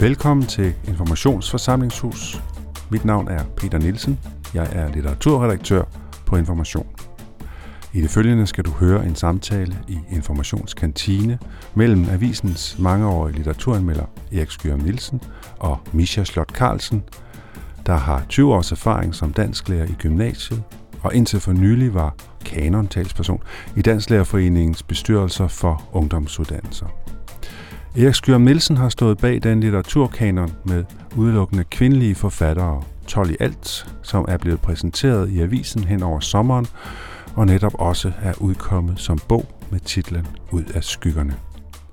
Velkommen til Informationsforsamlingshus. Mit navn er Peter Nielsen. Jeg er litteraturredaktør på Information. I det følgende skal du høre en samtale i Informationskantine mellem avisens mangeårige litteraturanmelder Erik Skyrum Nielsen og Misha Slot Carlsen, der har 20 års erfaring som dansklærer i gymnasiet og indtil for nylig var kanontalsperson i Dansklærerforeningens bestyrelser for ungdomsuddannelser. Erik Skjørm Nielsen har stået bag den litteraturkanon med udelukkende kvindelige forfattere, 12 i alt, som er blevet præsenteret i avisen hen over sommeren, og netop også er udkommet som bog med titlen Ud af skyggerne.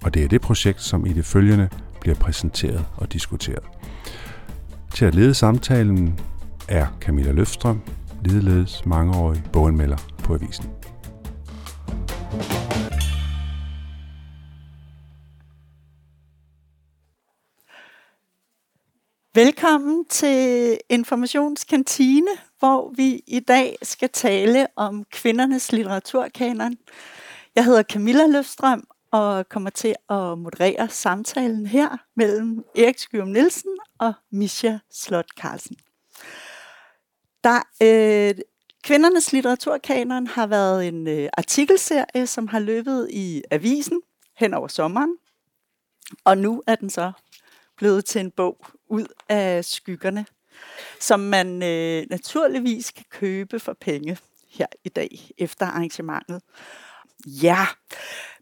Og det er det projekt, som i det følgende bliver præsenteret og diskuteret. Til at lede samtalen er Camilla Løfstrøm, ligeledes mangeårig boganmelder på avisen. Velkommen til Informationskantine, hvor vi i dag skal tale om kvindernes litteraturkanon. Jeg hedder Camilla Løfstrøm og kommer til at moderere samtalen her mellem Erik Skyrum Nielsen og Misha Slot Carlsen. Der, øh, Kvindernes litteraturkanon har været en øh, artikelserie, som har løbet i avisen hen over sommeren. Og nu er den så blevet til en bog ud af skyggerne, som man øh, naturligvis kan købe for penge her i dag efter arrangementet. Ja,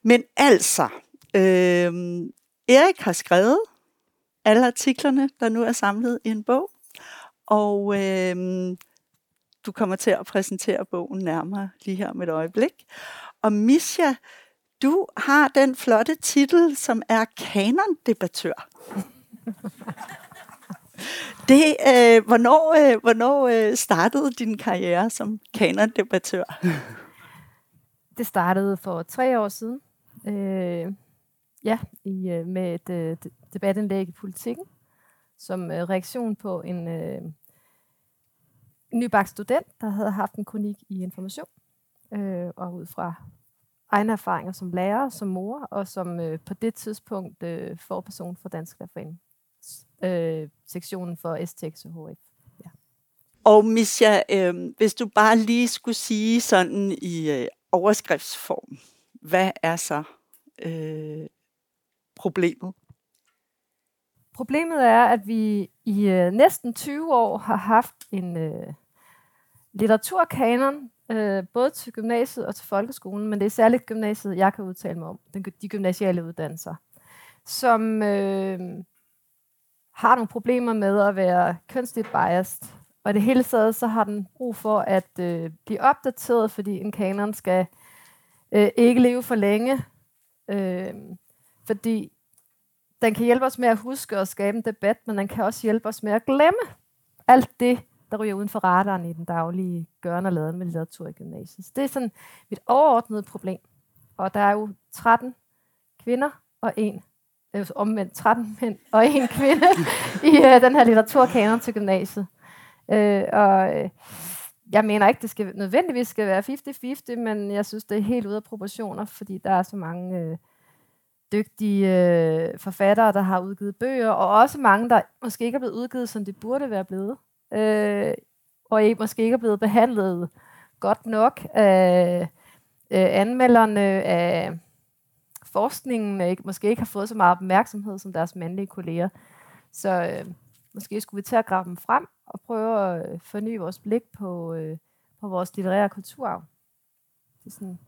men altså, øh, Erik har skrevet alle artiklerne, der nu er samlet i en bog, og øh, du kommer til at præsentere bogen nærmere lige her om et øjeblik. Og Misha, du har den flotte titel, som er kanondebattør. Det, øh, hvornår øh, hvornår øh, startede din karriere som kanondebattør? Det startede for tre år siden. Øh, ja, i, øh, med et øh, debatindlæg i politikken, som øh, reaktion på en øh, nybagt student, der havde haft en kronik i information, øh, og ud fra egne erfaringer som lærer, som mor, og som øh, på det tidspunkt øh, forperson for Dansk Lærerforening. Øh, sektionen for STX og HF. Ja. Og Misha, øh, hvis du bare lige skulle sige sådan i øh, overskriftsform, hvad er så øh, problemet? Problemet er, at vi i øh, næsten 20 år har haft en øh, litteraturkanon, øh, både til gymnasiet og til folkeskolen, men det er særligt gymnasiet, jeg kan udtale mig om, den, de gymnasiale uddannelser, som øh, har nogle problemer med at være kønsligt biased. Og det hele taget, så har den brug for at øh, blive opdateret, fordi en kanon skal øh, ikke leve for længe. Øh, fordi den kan hjælpe os med at huske og skabe en debat, men den kan også hjælpe os med at glemme alt det, der ryger uden for radaren i den daglige gørne og laden med litteratur i gymnasiet. Så det er sådan et overordnede problem. Og der er jo 13 kvinder og en øh, omvendt 13 mænd og en kvinde i øh, den her litteraturkanon til gymnasiet. Øh, og øh, jeg mener ikke, det skal nødvendigvis skal være 50-50, men jeg synes, det er helt ude af proportioner, fordi der er så mange øh, dygtige øh, forfattere, der har udgivet bøger, og også mange, der måske ikke er blevet udgivet, som det burde være blevet øh, og I måske ikke er blevet behandlet godt nok af øh, anmelderne, af forskningen, ikke, måske ikke har fået så meget opmærksomhed som deres mandlige kolleger. Så øh, måske skulle vi til at grave dem frem og prøve at øh, forny vores blik på, øh, på vores litterære kulturarv. Det er sådan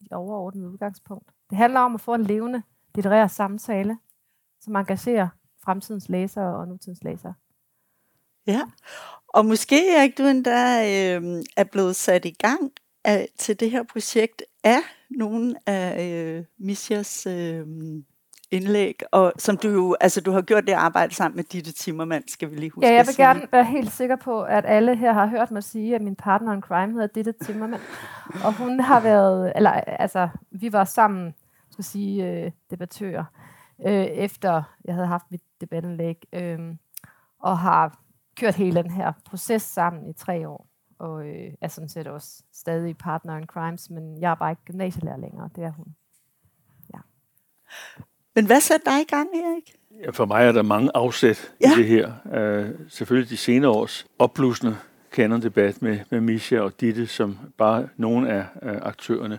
et overordnet udgangspunkt. Det handler om at få en levende litterær samtale, som engagerer fremtidens læsere og nutidens læsere. Ja, og måske er ikke du endda øh, er blevet sat i gang af, til det her projekt af nogle af øh, Mishas øh, indlæg, og som du jo, altså du har gjort det arbejde sammen med Ditte Timmermand, skal vi lige huske Ja, jeg vil gerne være helt sikker på, at alle her har hørt mig sige, at min partner in crime hedder Ditte Timmermand, og hun har været, eller altså, vi var sammen, skal sige, øh, debattører, øh, efter jeg havde haft mit debatindlæg, øh, og har kørt hele den her proces sammen i tre år, og øh, er sådan set også stadig partner in crimes, men jeg er bare ikke gymnasielærer længere, det er hun. Ja. Men hvad satte dig i gang, Erik? Ja, for mig er der mange afsæt ja. i det her. Uh, selvfølgelig de senere års opblusende kanondebat med, med Misha og Ditte, som bare nogle af uh, aktørerne.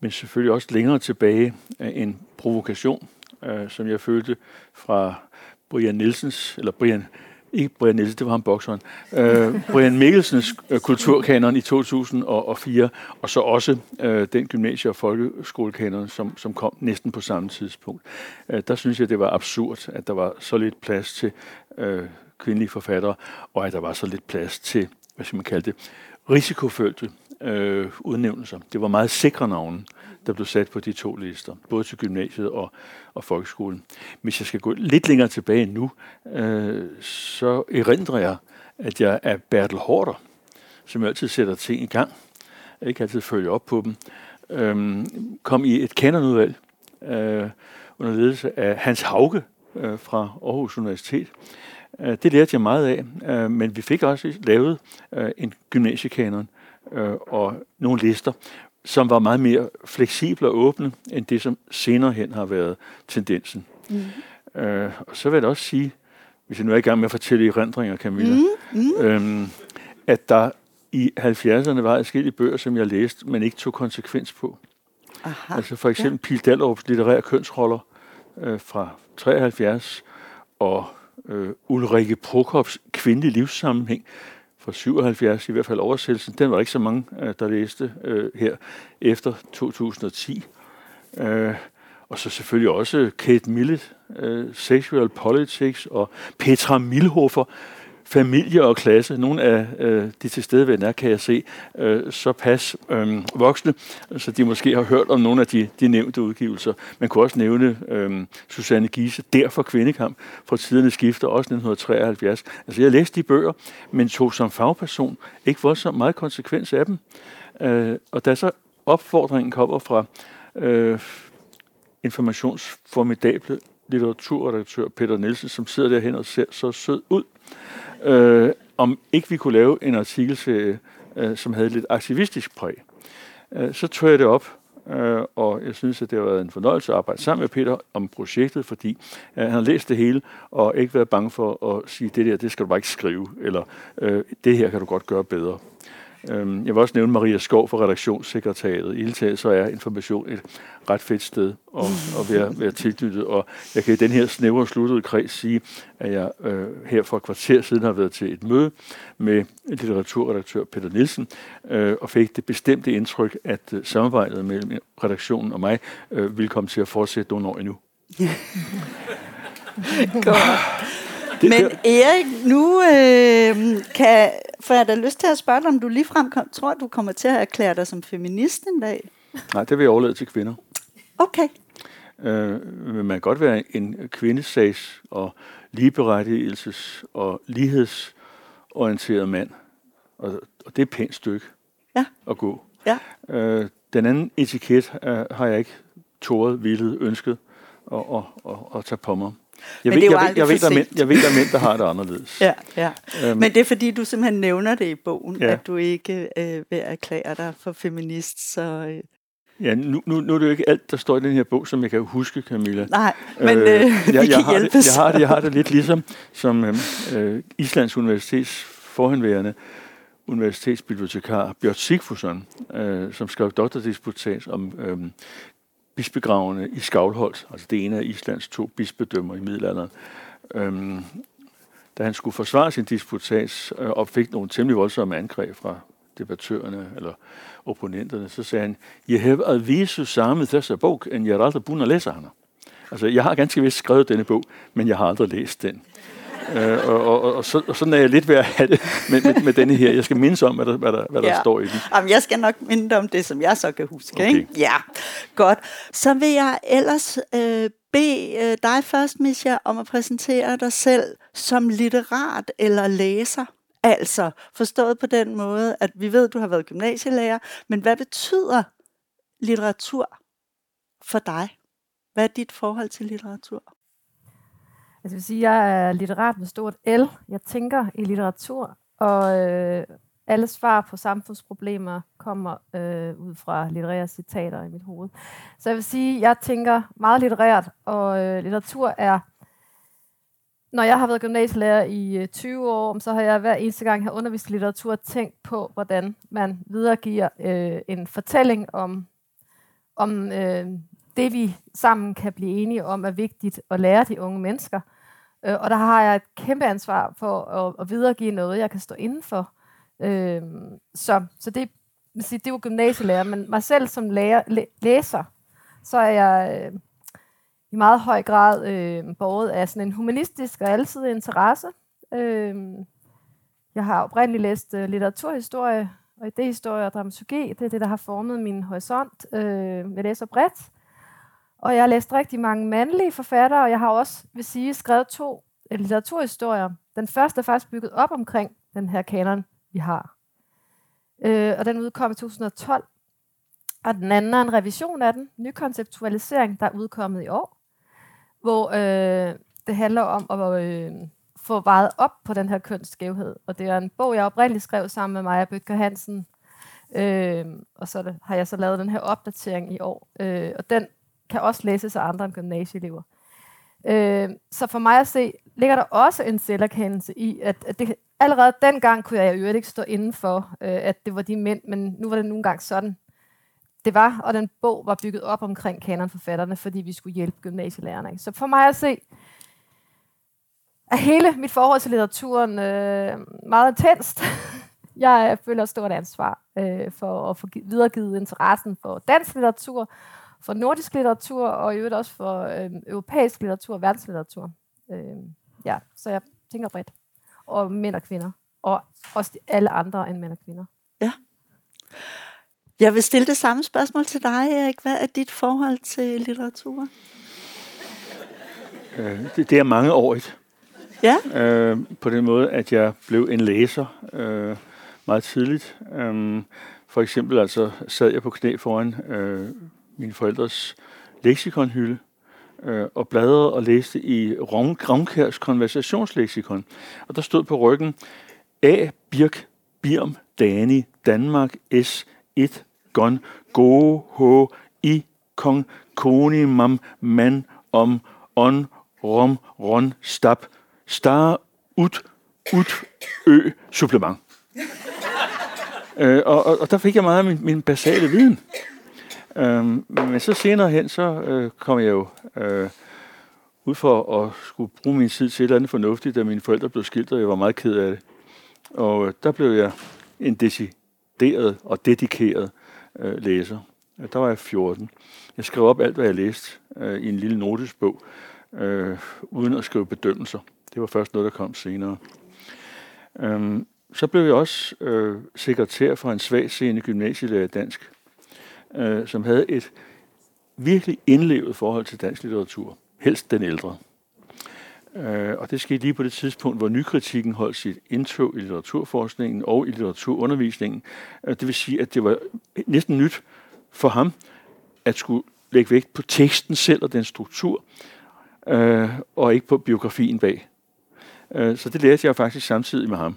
Men selvfølgelig også længere tilbage uh, en provokation, uh, som jeg følte fra Brian Nielsens, eller Brian ikke Brian Nielsen, det var ham bokseren, øh, Brian Mikkelsens øh, kulturkanon i 2004, og så også øh, den gymnasie- og folkeskolekanon, som, som kom næsten på samme tidspunkt. Øh, der synes jeg, det var absurd, at der var så lidt plads til øh, kvindelige forfattere, og at der var så lidt plads til, hvad skal man kalde det, risikofølte øh, udnævnelser. Det var meget sikre navne der blev sat på de to lister, både til gymnasiet og, og folkeskolen. Hvis jeg skal gå lidt længere tilbage nu, øh, så erindrer jeg, at jeg er Bertel Horter, som altid sætter ting i gang, jeg ikke altid følger op på dem, øh, kom i et kanonudvalg øh, under ledelse af Hans Hauge øh, fra Aarhus Universitet. Øh, det lærte jeg meget af, øh, men vi fik også lavet øh, en gymnasiekanon øh, og nogle lister, som var meget mere fleksible og åbne, end det, som senere hen har været tendensen. Mm. Øh, og så vil jeg da også sige, hvis jeg nu er i gang med at fortælle erindringer, Camilla, mm. Mm. Øhm, at der i 70'erne var forskellige bøger, som jeg læste, men ikke tog konsekvens på. Aha, altså for eksempel ja. Pil Dallerups litterære kønsroller øh, fra 73, og øh, Ulrike Prokops kvindelige livssammenhæng fra 77, i hvert fald oversættelsen, den var ikke så mange, øh, der læste øh, her efter 2010. Øh, og så selvfølgelig også Kate Millett, øh, Sexual Politics, og Petra Milhofer, familie og klasse. Nogle af øh, de tilstedeværende er, kan jeg se, øh, så pas øh, voksne, så de måske har hørt om nogle af de, de nævnte udgivelser. Man kunne også nævne øh, Susanne Giese, der for kvindekamp, fra tiderne skifter, også 1973. Altså jeg læste de bøger, men tog som fagperson ikke voldsomt meget konsekvens af dem. Øh, og da så opfordringen kommer fra øh, informationsformidable litteraturredaktør Peter Nielsen, som sidder derhen og ser så sød ud, øh, om ikke vi kunne lave en artikelserie, øh, som havde lidt aktivistisk præg. Øh, så tog jeg det op, øh, og jeg synes, at det har været en fornøjelse at arbejde sammen med Peter om projektet, fordi øh, han har læst det hele, og ikke været bange for at sige, det der, det skal du bare ikke skrive, eller øh, det her kan du godt gøre bedre. Øhm, jeg vil også nævne Maria Skov fra redaktionssekretariatet. I hele taget så er information et ret fedt sted at, at være, være tilknyttet. Og jeg kan i den her snævre sluttede kreds sige, at jeg øh, her for et kvarter siden har været til et møde med litteraturredaktør Peter Nielsen, øh, og fik det bestemte indtryk, at øh, samarbejdet mellem redaktionen og mig øh, vil komme til at fortsætte nogle år endnu. Godt. Det, Men Erik, nu øh, kan, får jeg da lyst til at spørge dig, om du ligefrem kom, tror, du kommer til at erklære dig som feminist en dag? Nej, det vil jeg overlade til kvinder. Okay. Øh, men man kan godt være en kvindesags- og ligeberettigelses- og lighedsorienteret mand. Og, og det er et pænt stykke ja. at gå. Ja. Øh, den anden etiket øh, har jeg ikke tåret, villet, ønsket at, at, at, at tage på mig. Jeg ved, jeg, ved, jeg, ved, der mænd, jeg ved, der er mænd, der har det anderledes. ja, ja. Øhm, Men det er fordi, du simpelthen nævner det i bogen, ja. at du ikke øh, vil erklære dig for feminist. Så, øh. Ja, nu, nu, nu er det jo ikke alt, der står i den her bog, som jeg kan huske, Camilla. Nej, men øh, øh, jeg, jeg kan hjælpes. Det, jeg, har det, jeg har det lidt ligesom som øh, øh Islands Universitets forhenværende universitetsbibliotekar Bjørn Sigfusson, øh, som skrev doktordisputat om øh, bispegravene i Skavlholt, altså det ene af Islands to bispedømmer i middelalderen. Øhm, da han skulle forsvare sin disputats øh, og fik nogle temmelig voldsomme angreb fra debattørerne eller opponenterne, så sagde han, jeg har at vise samme disse bog, end jeg har aldrig bundet at læse hende. Altså, jeg har ganske vist skrevet denne bog, men jeg har aldrig læst den. Øh, og, og, og, så, og sådan er jeg lidt ved at have det med, med, med denne her. Jeg skal mindes om, hvad der, hvad der, hvad der ja. står i den. Jamen, jeg skal nok minde om det, som jeg så kan huske. Okay. Ikke? Ja, godt. Så vil jeg ellers øh, bede øh, dig først, Misha, om at præsentere dig selv som litterat eller læser. Altså, forstået på den måde, at vi ved, at du har været gymnasielærer, men hvad betyder litteratur for dig? Hvad er dit forhold til litteratur? Altså, jeg vil sige, jeg er litterat med stort L. Jeg tænker i litteratur, og øh, alle svar på samfundsproblemer kommer øh, ud fra litterære citater i mit hoved. Så jeg vil sige, jeg tænker meget litterært, og øh, litteratur er når jeg har været gymnasielærer i øh, 20 år, så har jeg hver eneste gang, jeg har undervist litteratur, tænkt på, hvordan man videregiver øh, en fortælling om, om øh, det, vi sammen kan blive enige om, er vigtigt at lære de unge mennesker. Øh, og der har jeg et kæmpe ansvar for at, at videregive noget, jeg kan stå indenfor. Øh, så, så det, det er jo gymnasielærer, men mig selv som lærer, læ, læser, så er jeg øh, i meget høj grad øh, borget af sådan en humanistisk og altid interesse. Øh, jeg har oprindeligt læst øh, litteraturhistorie og idehistorie og dramaturgi. Det er det, der har formet min horisont. Øh, jeg læser bredt. Og jeg har læst rigtig mange mandlige forfattere, og jeg har også, vil sige, skrevet to øh, litteraturhistorier. Den første er faktisk bygget op omkring den her kanon, vi har. Øh, og den udkom i 2012. Og den anden er en revision af den, ny konceptualisering, der er udkommet i år, hvor øh, det handler om at øh, få vejet op på den her kønsskævhed. Og det er en bog, jeg oprindeligt skrev sammen med Maja Bøtger Hansen, øh, og så har jeg så lavet den her opdatering i år. Øh, og den kan også læses af andre end gymnasieelever. Øh, så for mig at se, ligger der også en selverkendelse i, at, at det, allerede dengang kunne jeg jo ikke stå inden for, øh, at det var de mænd, men nu var det nogle gange sådan, det var, og den bog var bygget op omkring kanonforfatterne, fordi vi skulle hjælpe gymnasielærerne. Så for mig at se, er hele mit forhold til litteraturen øh, meget intenst. jeg føler et stort ansvar øh, for at få videregivet interessen for dansk litteratur, for nordisk litteratur, og i øvrigt også for øh, europæisk litteratur og verdenslitteratur. Øh, ja, så jeg tænker bredt. Og mænd og kvinder. Og også alle andre end mænd og kvinder. Ja. Jeg vil stille det samme spørgsmål til dig, Erik. Hvad er dit forhold til litteratur? Øh, det, det er mangeårigt. Ja. Øh, på den måde, at jeg blev en læser øh, meget tidligt. Øh, for eksempel altså sad jeg på knæ foran øh, mine forældres leksikonhylde øh, og bladrede og læste i Rom, Romkærs konversationsleksikon. Og der stod på ryggen A. Birk Birm Dani Danmark S. 1 Gon Go Ho I Kong Koni Mam Man Om On Rom Ron Stab Star Ut Ut Ø Supplement. øh, og, og, og der fik jeg meget af min, min basale viden. Øhm, men så senere hen, så øh, kom jeg jo øh, ud for at skulle bruge min tid til et eller andet fornuftigt, da mine forældre blev skilt, og jeg var meget ked af det. Og øh, der blev jeg en decideret og dedikeret øh, læser. Der var jeg 14. Jeg skrev op alt, hvad jeg læste øh, i en lille notesbog, øh, uden at skrive bedømmelser. Det var først noget, der kom senere. Øhm, så blev jeg også øh, sekretær for en svagtseende gymnasielærer i dansk øh, som havde et virkelig indlevet forhold til dansk litteratur. Helst den ældre. Øh, og det skete lige på det tidspunkt, hvor nykritikken holdt sit indtog i litteraturforskningen og i litteraturundervisningen. Øh, det vil sige, at det var næsten nyt for ham at skulle lægge vægt på teksten selv og den struktur, øh, og ikke på biografien bag. Øh, så det lærte jeg faktisk samtidig med ham.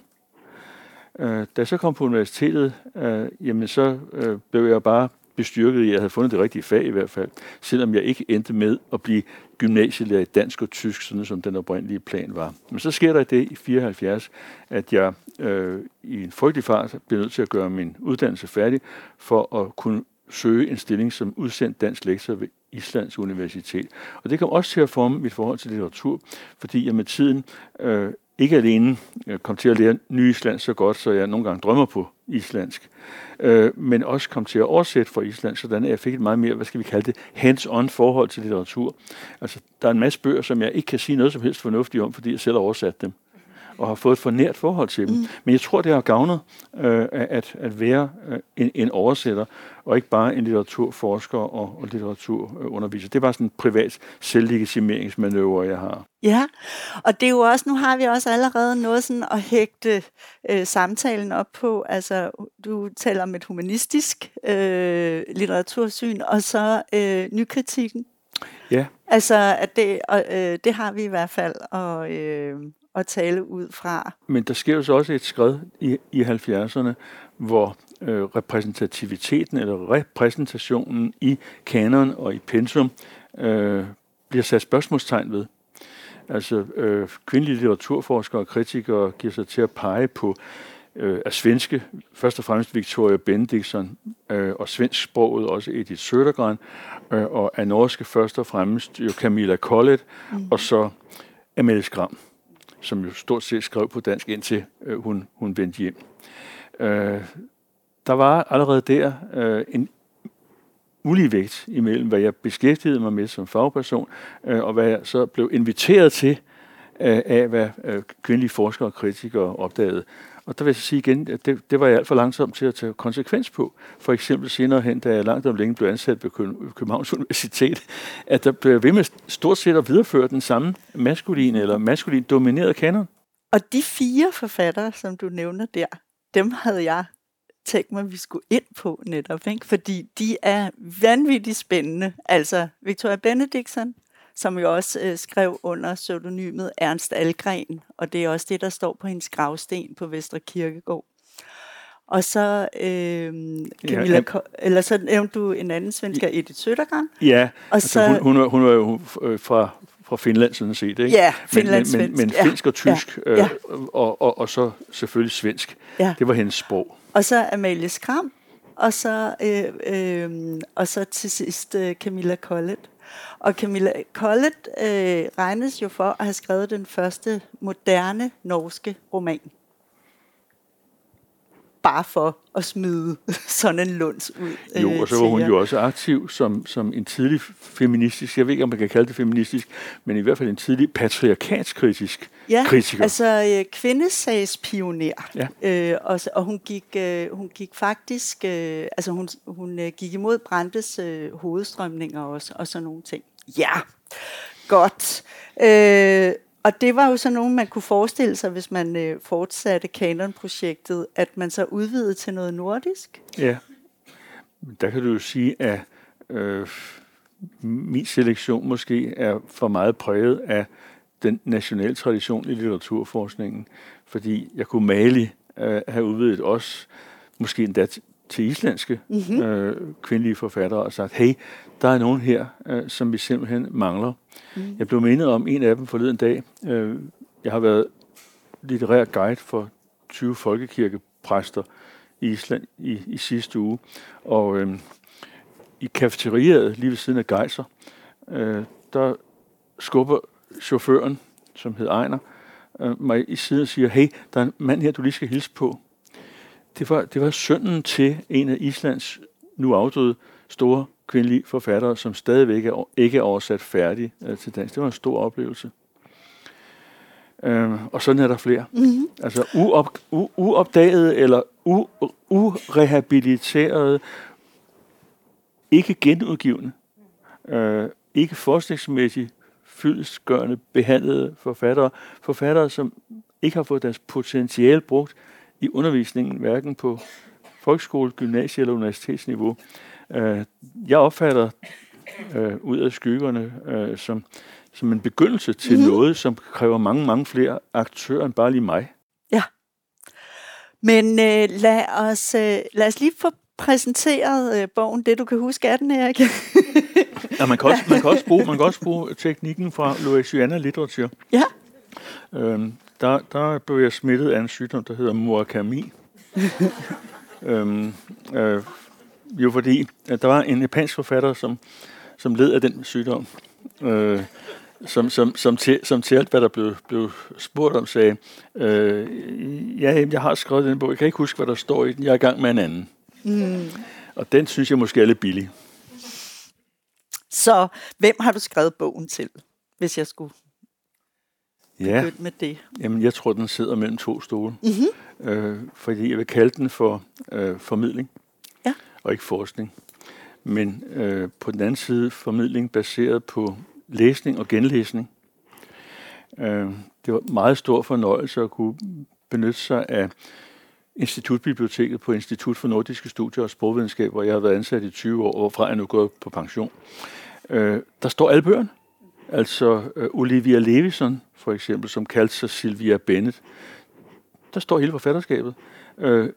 Øh, da jeg så kom på universitetet, øh, jamen så øh, blev jeg bare bestyrket i, at jeg havde fundet det rigtige fag i hvert fald, selvom jeg ikke endte med at blive gymnasielærer i dansk og tysk, sådan som den oprindelige plan var. Men så sker der det i 74, at jeg øh, i en frygtelig fart bliver nødt til at gøre min uddannelse færdig, for at kunne søge en stilling som udsendt dansk lektor ved Islands Universitet. Og det kom også til at forme mit forhold til litteratur, fordi jeg med tiden øh, ikke alene. Kom til at lære ny islandsk så godt, så jeg nogle gange drømmer på islandsk, øh, men også kom til at oversætte fra islandsk, sådan at jeg fik et meget mere, hvad skal vi kalde det, hands-on forhold til litteratur. Altså, der er en masse bøger, som jeg ikke kan sige noget som helst fornuftigt om, fordi jeg selv har oversat dem og har fået et for nært forhold til dem. Mm. Men jeg tror, det har gavnet øh, at, at være øh, en, en oversætter, og ikke bare en litteraturforsker og, og litteraturunderviser. Det var sådan en privat selvlegitimeringsmanøvre, jeg har. Ja, og det er jo også, nu har vi også allerede noget sådan at hægte øh, samtalen op på. Altså, du taler om et humanistisk øh, litteratursyn, og så øh, nykritikken. Ja. Altså, at det, og, øh, det har vi i hvert fald, og, øh, at tale ud fra. Men der sker jo så også et skridt i, i 70'erne, hvor øh, repræsentativiteten eller repræsentationen i kanon og i pensum øh, bliver sat spørgsmålstegn ved. Altså, øh, kvindelige litteraturforskere og kritikere giver sig til at pege på øh, af svenske, først og fremmest Victoria Benediktsson, øh, og svensk sproget også Edith Södergran, øh, og af norske først og fremmest jo Camilla Collett, mm. og så Amalie Skram, som jo stort set skrev på dansk, indtil øh, hun, hun vendte hjem. Øh, der var allerede der øh, en uligevægt imellem, hvad jeg beskæftigede mig med som fagperson, øh, og hvad jeg så blev inviteret til øh, af, hvad øh, kvindelige forskere og kritikere opdagede. Og der vil jeg sige igen, at det, det var jeg alt for langsom til at tage konsekvens på. For eksempel senere hen, da jeg langt om længe blev ansat ved Københavns Universitet, at der blev ved med stort set at videreføre den samme maskulin eller maskulin domineret kanon. Og de fire forfattere, som du nævner der, dem havde jeg tænkt mig, at vi skulle ind på netop, ikke? fordi de er vanvittigt spændende. Altså Victoria Benediktsson, som jo også øh, skrev under pseudonymet Ernst Algren, og det er også det, der står på hendes gravsten på Vestre Kirkegård. Og så, øh, Camilla, ja, eller så nævnte du en anden svensker, Edith Södergran. Ja, og altså så, hun, hun, hun var jo øh, fra, fra Finland sådan set, ikke? Ja, Finland, men, men, men, men finsk og tysk, ja, ja. Øh, og, og, og så selvfølgelig svensk. Ja. Det var hendes sprog. Og så Amalie Skram, og så, øh, øh, og så til sidst øh, Camilla Collett. Og Camilla Collett øh, regnes jo for at have skrevet den første moderne norske roman bare for at smide sådan en lunds ud. Jo, og så var hun jo også aktiv som, som en tidlig feministisk, jeg ved ikke, om man kan kalde det feministisk, men i hvert fald en tidlig patriarkatskritisk ja, kritiker. altså øh, kvindesagspioner. Ja. Øh, og, og hun gik, øh, hun gik faktisk, øh, altså hun, hun øh, gik imod Brandes øh, hovedstrømninger også, og sådan nogle ting. Ja, godt. Øh, og det var jo så nogen, man kunne forestille sig, hvis man øh, fortsatte kanonprojektet, at man så udvidede til noget nordisk. Ja, der kan du jo sige, at øh, min selektion måske er for meget præget af den nationale tradition i litteraturforskningen, fordi jeg kunne male øh, have udvidet også, måske endda til islandske mm-hmm. øh, kvindelige forfattere og sagt, hey, der er nogen her, øh, som vi simpelthen mangler. Mm. Jeg blev mindet om en af dem forleden dag. Øh, jeg har været litterær guide for 20 folkekirkepræster i Island i, i sidste uge, og øh, i kafeteriet lige ved siden af Gejser, øh, der skubber chaufføren, som hed Ejner, øh, mig i siden og siger, hey, der er en mand her, du lige skal hilse på det var, det var sønnen til en af Islands nu afdøde store kvindelige forfattere, som stadigvæk er, ikke er oversat færdig øh, til dansk. Det var en stor oplevelse. Øh, og sådan er der flere. Mm-hmm. Altså uop, u, uopdagede eller u, urehabiliterede, ikke genudgivende, øh, ikke forskningsmæssigt fyldesgørende behandlede forfattere, forfattere, som ikke har fået deres potentiale brugt, i undervisningen, hverken på folkeskole, gymnasie eller universitetsniveau. Øh, jeg opfatter øh, ud af skyggerne øh, som, som en begyndelse til mm-hmm. noget, som kræver mange, mange flere aktører end bare lige mig. Ja. Men øh, lad, os, øh, lad os lige få præsenteret øh, bogen, det du kan huske af den, Erik. ja, man kan, også, man, kan også bruge, man kan også bruge teknikken fra Louisiana Litteratur. Ja. Øhm, der, der blev jeg smittet af en sygdom, der hedder Murakami. øhm, øh, jo fordi, at der var en japansk forfatter, som, som led af den sygdom. Øh, som, som, som, til, som til alt, hvad der blev, blev spurgt om, sagde, øh, ja, jeg har skrevet den bog, jeg kan ikke huske, hvad der står i den, jeg er i gang med en anden. Mm. Og den synes jeg måske er lidt billig. Så hvem har du skrevet bogen til, hvis jeg skulle ja. med det? Jamen, jeg tror, den sidder mellem to stole. Mm-hmm. Øh, fordi jeg vil kalde den for øh, formidling, ja. og ikke forskning. Men øh, på den anden side formidling baseret på læsning og genlæsning. Øh, det var meget stor fornøjelse at kunne benytte sig af Institutbiblioteket på Institut for Nordiske Studier og Sprogvidenskab, hvor jeg har været ansat i 20 år, hvorfra jeg nu går på pension. Øh, der står alle bøgerne. Altså øh, Olivia Levison, for eksempel, som kaldte sig Sylvia Bennett. Der står hele forfatterskabet. Øh,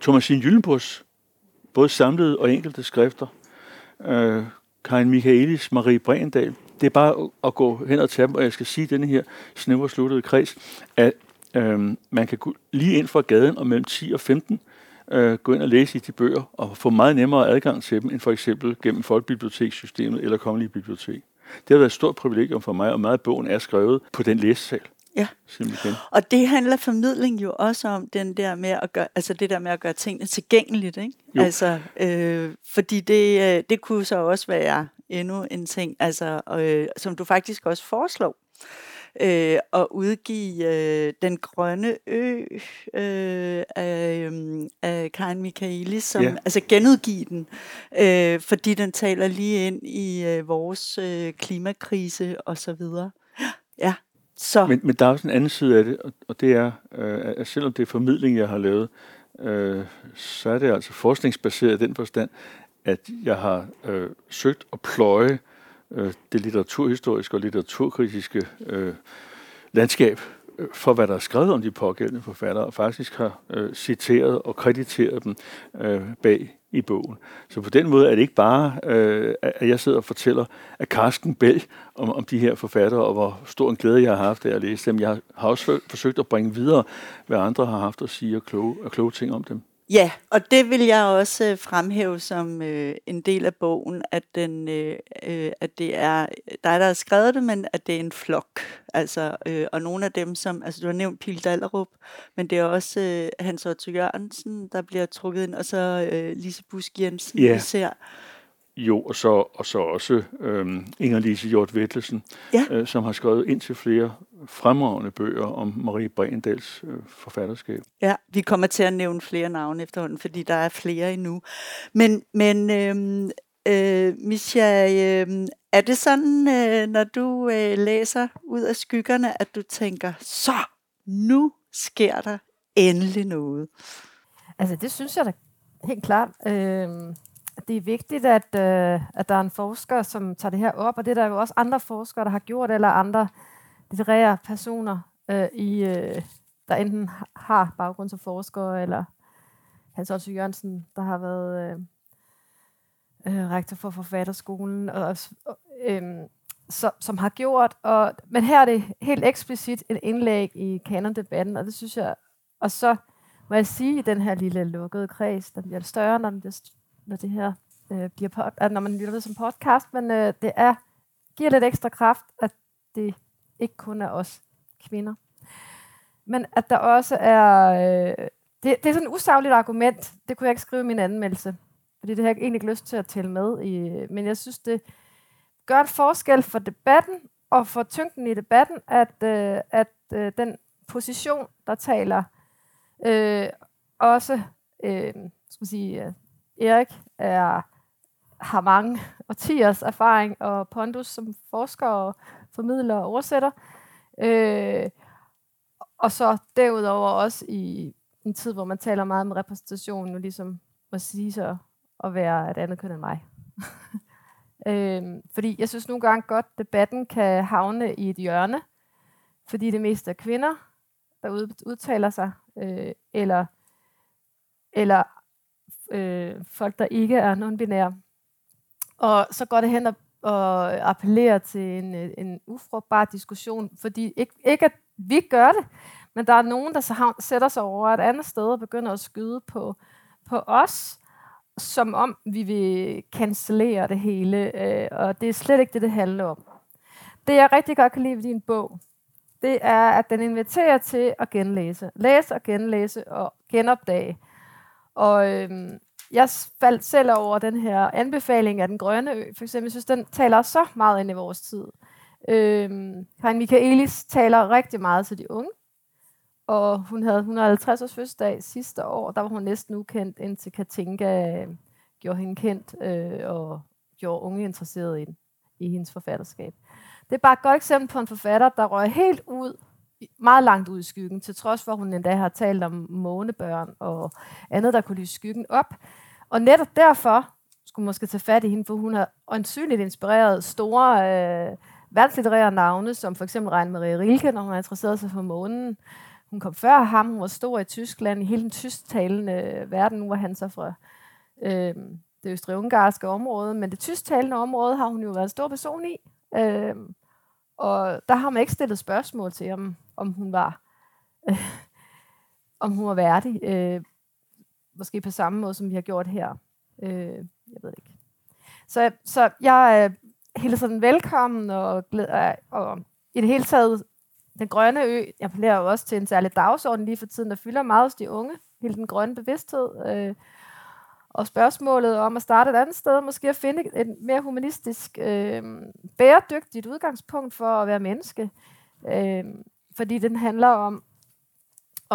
Thomasin Gyllenbos, både samlede og enkelte skrifter. Øh, Karin Michaelis, Marie Brendal. det er bare at gå hen og tage dem, og jeg skal sige denne her snævre sluttede kreds, at øh, man kan gå lige ind fra gaden og mellem 10 og 15 øh, gå ind og læse i de bøger og få meget nemmere adgang til dem, end for eksempel gennem Folkebibliotekssystemet eller Kongelige Bibliotek. Det har været et stort privilegium for mig, og meget af bogen er skrevet på den læsesal. Ja. Simpelthen. Og det handler formidling jo også om den der med at gøre, altså det der med at gøre tingene tilgængeligt, ikke? Jo. Altså, øh, fordi det, øh, det kunne så også være endnu en ting, altså, øh, som du faktisk også foreslår, øh, at udgive øh, Den Grønne Ø øh, af, øh, af Karin Michaeli, som, ja. altså genudgive den, øh, fordi den taler lige ind i øh, vores øh, klimakrise og så videre. Ja. Så. Men, men der er også en anden side af det, og det er, øh, at selvom det er formidling, jeg har lavet, øh, så er det altså forskningsbaseret i den forstand, at jeg har øh, søgt at pløje øh, det litteraturhistoriske og litteraturkritiske øh, landskab øh, for, hvad der er skrevet om de pågældende forfattere, og faktisk har øh, citeret og krediteret dem øh, bag i bogen. Så på den måde er det ikke bare, øh, at jeg sidder og fortæller af Karsten Bæl om, om de her forfattere, og hvor stor en glæde jeg har haft af at læse dem. Jeg har også forsøgt at bringe videre, hvad andre har haft at sige og kloge, og kloge ting om dem. Ja, og det vil jeg også øh, fremhæve som øh, en del af bogen, at, den, øh, øh, at det er dig, der har skrevet det, men at det er en flok. Altså, øh, og nogle af dem, som, altså du har nævnt Pil Dallerup, men det er også øh, Hans Otto Jørgensen, der bliver trukket ind, og så øh, Lise Busk Jensen, ja. især. Jo, og så, og så også øhm, Inger-Lise Hjort Vettelsen, ja. øh, som har skrevet ind til flere fremragende bøger om Marie Brendals øh, forfatterskab. Ja, vi kommer til at nævne flere navne efterhånden, fordi der er flere endnu. Men, men øhm, øh, Misha, øh, er det sådan, øh, når du øh, læser ud af skyggerne, at du tænker, så nu sker der endelig noget? Altså, det synes jeg da helt klart. Øh det er vigtigt, at, øh, at der er en forsker, som tager det her op, og det er der jo også andre forskere, der har gjort, eller andre litterære personer, øh, i, øh, der enten har baggrund som forskere, eller Hans Otto Jørgensen, der har været øh, øh, rektor for forfatterskolen, og, øh, så, som har gjort. Og, men her er det helt eksplicit et indlæg i kanondebatten, og det synes jeg, og så må jeg sige, i den her lille lukkede kreds, den bliver større, når den bliver når det her øh, bliver pod, når man lytter ved som podcast, men øh, det er giver lidt ekstra kraft, at det ikke kun af os kvinder. Men at der også er... Øh, det, det er sådan et usagligt argument. Det kunne jeg ikke skrive i min anmeldelse. Fordi det har jeg egentlig ikke lyst til at tælle med i. Men jeg synes, det gør et forskel for debatten og for tyngden i debatten, at, øh, at øh, den position, der taler, øh, også øh, skal sige, øh, Erik er, har mange årtiers erfaring og pondus som forsker og formidler og oversætter. Øh, og så derudover også i en tid, hvor man taler meget om repræsentation, nu ligesom at sige sig at være et andet køn end mig. øh, fordi jeg synes nogle gange godt, debatten kan havne i et hjørne, fordi det mest er kvinder, der udtaler sig, øh, eller, eller øh, folk, der ikke er non-binære. Og så går det hen og, og appellere til en, øh, en ufrugtbar diskussion, fordi ikke, ikke at vi gør det, men der er nogen, der så sætter sig over et andet sted og begynder at skyde på, på os, som om vi vil cancellere det hele, øh, og det er slet ikke det, det handler om. Det, jeg rigtig godt kan lide ved din bog, det er, at den inviterer til at genlæse. Læse og genlæse og genopdage. Og øhm, jeg faldt selv over den her anbefaling af den grønne ø, for eksempel. Jeg synes, den taler så meget ind i vores tid. Øhm, Karin Michaelis taler rigtig meget til de unge. Og hun havde 150 års fødselsdag sidste år. Der var hun næsten ukendt, indtil Katinka øh, gjorde hende kendt øh, og gjorde unge interesseret i, i hendes forfatterskab. Det er bare et godt eksempel på en forfatter, der røg helt ud meget langt ud i skyggen, til trods for, at hun endda har talt om månebørn og andet, der kunne lyse skyggen op. Og netop derfor skulle man måske tage fat i hende, for hun har åndsynligt inspireret store øh, verdenslitterære navne, som for eksempel Reine Marie Rilke, når hun interesserede sig for månen. Hun kom før ham, hun var stor i Tyskland, i hele den tysktalende øh, verden. Nu var han så fra øh, det østrig-ungarske område, men det tysktalende område har hun jo været en stor person i, Øh, og der har man ikke stillet spørgsmål til, om, om hun var øh, om hun var værdig. Øh, måske på samme måde, som vi har gjort her. Øh, jeg ved ikke. Så, så jeg øh, hilser den velkommen, og, glæder, og i det hele taget, den grønne ø, jeg appellerer jo også til en særlig dagsorden lige for tiden, der fylder meget hos de unge, hele den grønne bevidsthed. Øh, og spørgsmålet om at starte et andet sted, måske at finde et mere humanistisk, øh, bæredygtigt udgangspunkt for at være menneske. Øh, fordi den handler om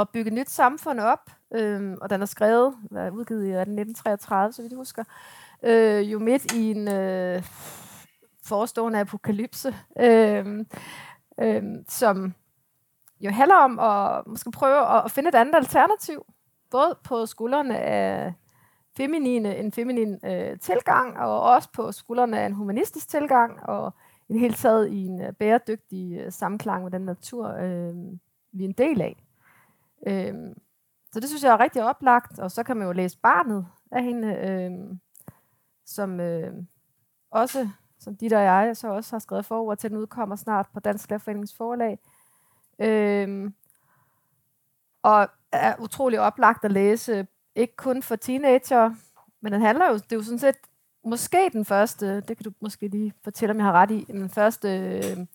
at bygge et nyt samfund op, øh, og den er skrevet, er udgivet i 1933, så vidt jeg husker, øh, jo midt i en øh, forestående apokalypse, øh, øh, som jo handler om at måske prøve at finde et andet alternativ, både på skuldrene af feminine, en feminin øh, tilgang, og også på skuldrene af en humanistisk tilgang, og i det hele taget i en øh, bæredygtig øh, samklang med den natur, øh, vi er en del af. Øhm, så det synes jeg er rigtig oplagt, og så kan man jo læse barnet af hende, øhm, som øh, også, som de der jeg, så også har skrevet forord til, den udkommer snart på Dansk Lærerforeningens forlag. Øhm, og er utrolig oplagt at læse ikke kun for teenager, men den handler jo, det er jo sådan set måske den første, det kan du måske lige fortælle, om jeg har ret i, den første øh,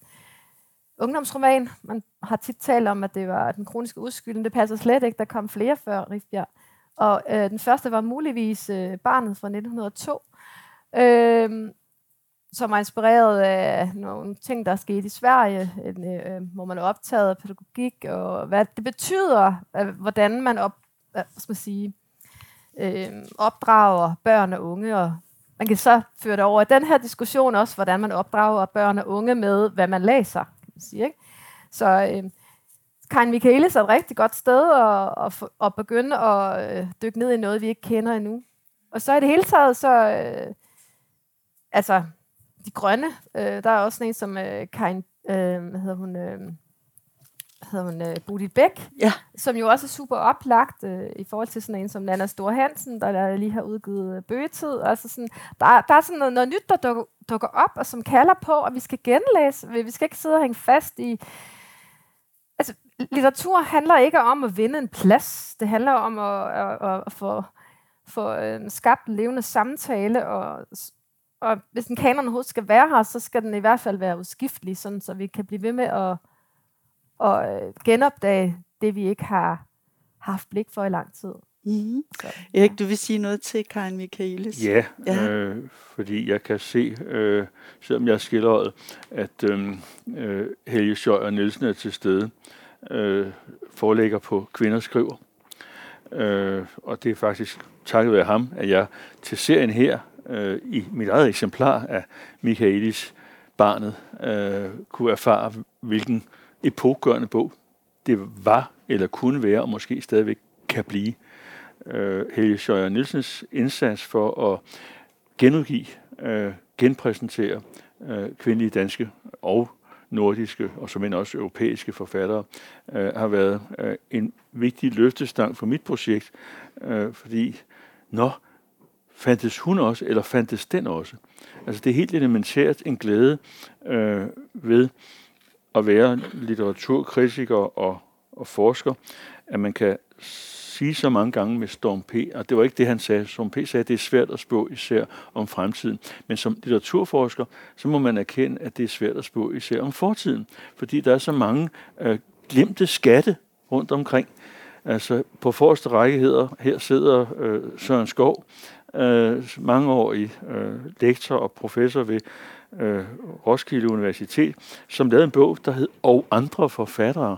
ungdomsroman. Man har tit talt om, at det var den kroniske udskylden. det passer slet ikke, der kom flere før Rifbjerg. Og øh, den første var muligvis øh, Barnet fra 1902, øh, som er inspireret af nogle ting, der er sket i Sverige, øh, øh, hvor man er optaget af pædagogik, og hvad det betyder, øh, hvordan man op, hvad skal man sige, øh, opdrager børn og unge, og man kan så føre det over i den her diskussion også, hvordan man opdrager børn og unge med, hvad man læser. Man sige, ikke? Så øh, Karin Michaelis er et rigtig godt sted at, at, at begynde at øh, dykke ned i noget, vi ikke kender endnu. Og så i det hele taget, så øh, altså de grønne, øh, der er også en som øh, Karin, øh, hvad hedder hun, øh, hedder hun, uh, Bodil Bæk, ja. som jo også er super oplagt uh, i forhold til sådan en som Nana Stor Hansen, der, lige har udgivet uh, bøgetid. Altså sådan, der, der er sådan noget, noget nyt, der dukker, dukker op, og som kalder på, at vi skal genlæse. Vi skal ikke sidde og hænge fast i... Altså, litteratur handler ikke om at vinde en plads. Det handler om at, at, at, at få, få uh, skabt en levende samtale, og og hvis en kanon overhovedet skal være her, så skal den i hvert fald være udskiftelig, sådan, så vi kan blive ved med at og øh, genopdage det, vi ikke har haft blik for i lang tid. Mm-hmm. Så, ja. Erik, du vil sige noget til Karin Michaelis? Ja, ja. Øh, fordi jeg kan se, øh, selvom jeg er skildret, at øh, øh, Helge Schøjer Nielsen er til stede, øh, forelægger på Kvinder skriver. Øh, og det er faktisk takket være ham, at jeg til serien her, øh, i mit eget eksemplar af Michaelis Barnet, øh, kunne erfare, hvilken epokgørende bog det var, eller kunne være, og måske stadigvæk kan blive. Øh, Helge Schøjer Nielsens indsats for at genudgive, øh, genpræsentere øh, kvindelige danske og nordiske og som også europæiske forfattere øh, har været øh, en vigtig løftestang for mit projekt, øh, fordi når fandtes hun også, eller fandtes den også? Altså det er helt elementært en glæde øh, ved at være litteraturkritiker og, og forsker, at man kan sige så mange gange med Storm P., og det var ikke det, han sagde. Storm P. sagde, at det er svært at spå især om fremtiden. Men som litteraturforsker, så må man erkende, at det er svært at spå især om fortiden. Fordi der er så mange øh, glemte skatte rundt omkring. Altså på forreste række hedder, her sidder øh, Søren Skov, øh, mangeårig øh, lektor og professor ved øh, Roskilde Universitet, som lavede en bog, der hed Og andre forfattere,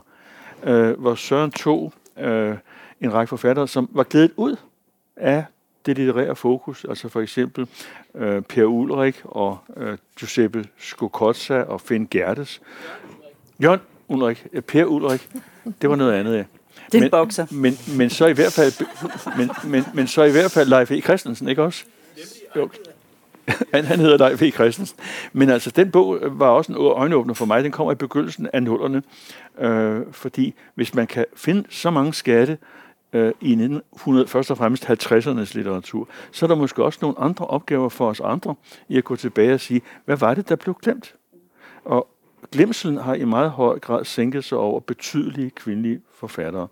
øh, hvor Søren tog øh, en række forfattere, som var glædet ud af det litterære fokus, altså for eksempel øh, Per Ulrik og øh, Giuseppe Skokotsa og Finn Gerdes. Jørgen Ulrik, øh, Per Ulrik, det var noget andet, ja. Det er en bokser. Men, men, så i hvert fald, men, men, men så i hvert fald Leif E. Christensen, ikke også? Jo han, han hedder Leif V. Christensen. Men altså, den bog var også en øjenåbner for mig. Den kommer i begyndelsen af nullerne. Øh, fordi hvis man kan finde så mange skatte øh, i 1900, først og fremmest 50'ernes litteratur, så er der måske også nogle andre opgaver for os andre i at gå tilbage og sige, hvad var det, der blev glemt? Og glemselen har i meget høj grad sænket sig over betydelige kvindelige forfattere.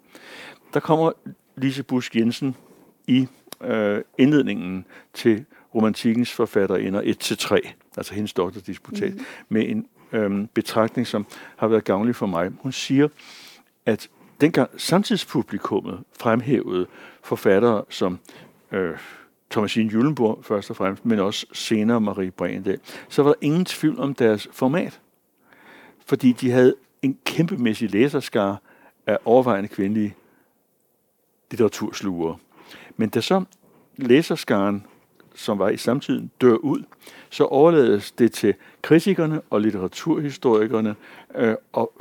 Der kommer Lise Busk Jensen i øh, indledningen til romantikkens forfatterinder 1-3, altså hendes doktordisputat, mm. med en øh, betragtning, som har været gavnlig for mig. Hun siger, at dengang samtidspublikummet fremhævede forfattere som øh, Thomasine Jullenborg først og fremmest, men også senere Marie Bregendal, så var der ingen tvivl om deres format. Fordi de havde en kæmpemæssig læserskare af overvejende kvindelige litteraturslugere. Men da så læserskaren, som var i samtiden, dør ud, så overlades det til kritikerne og litteraturhistorikerne øh, og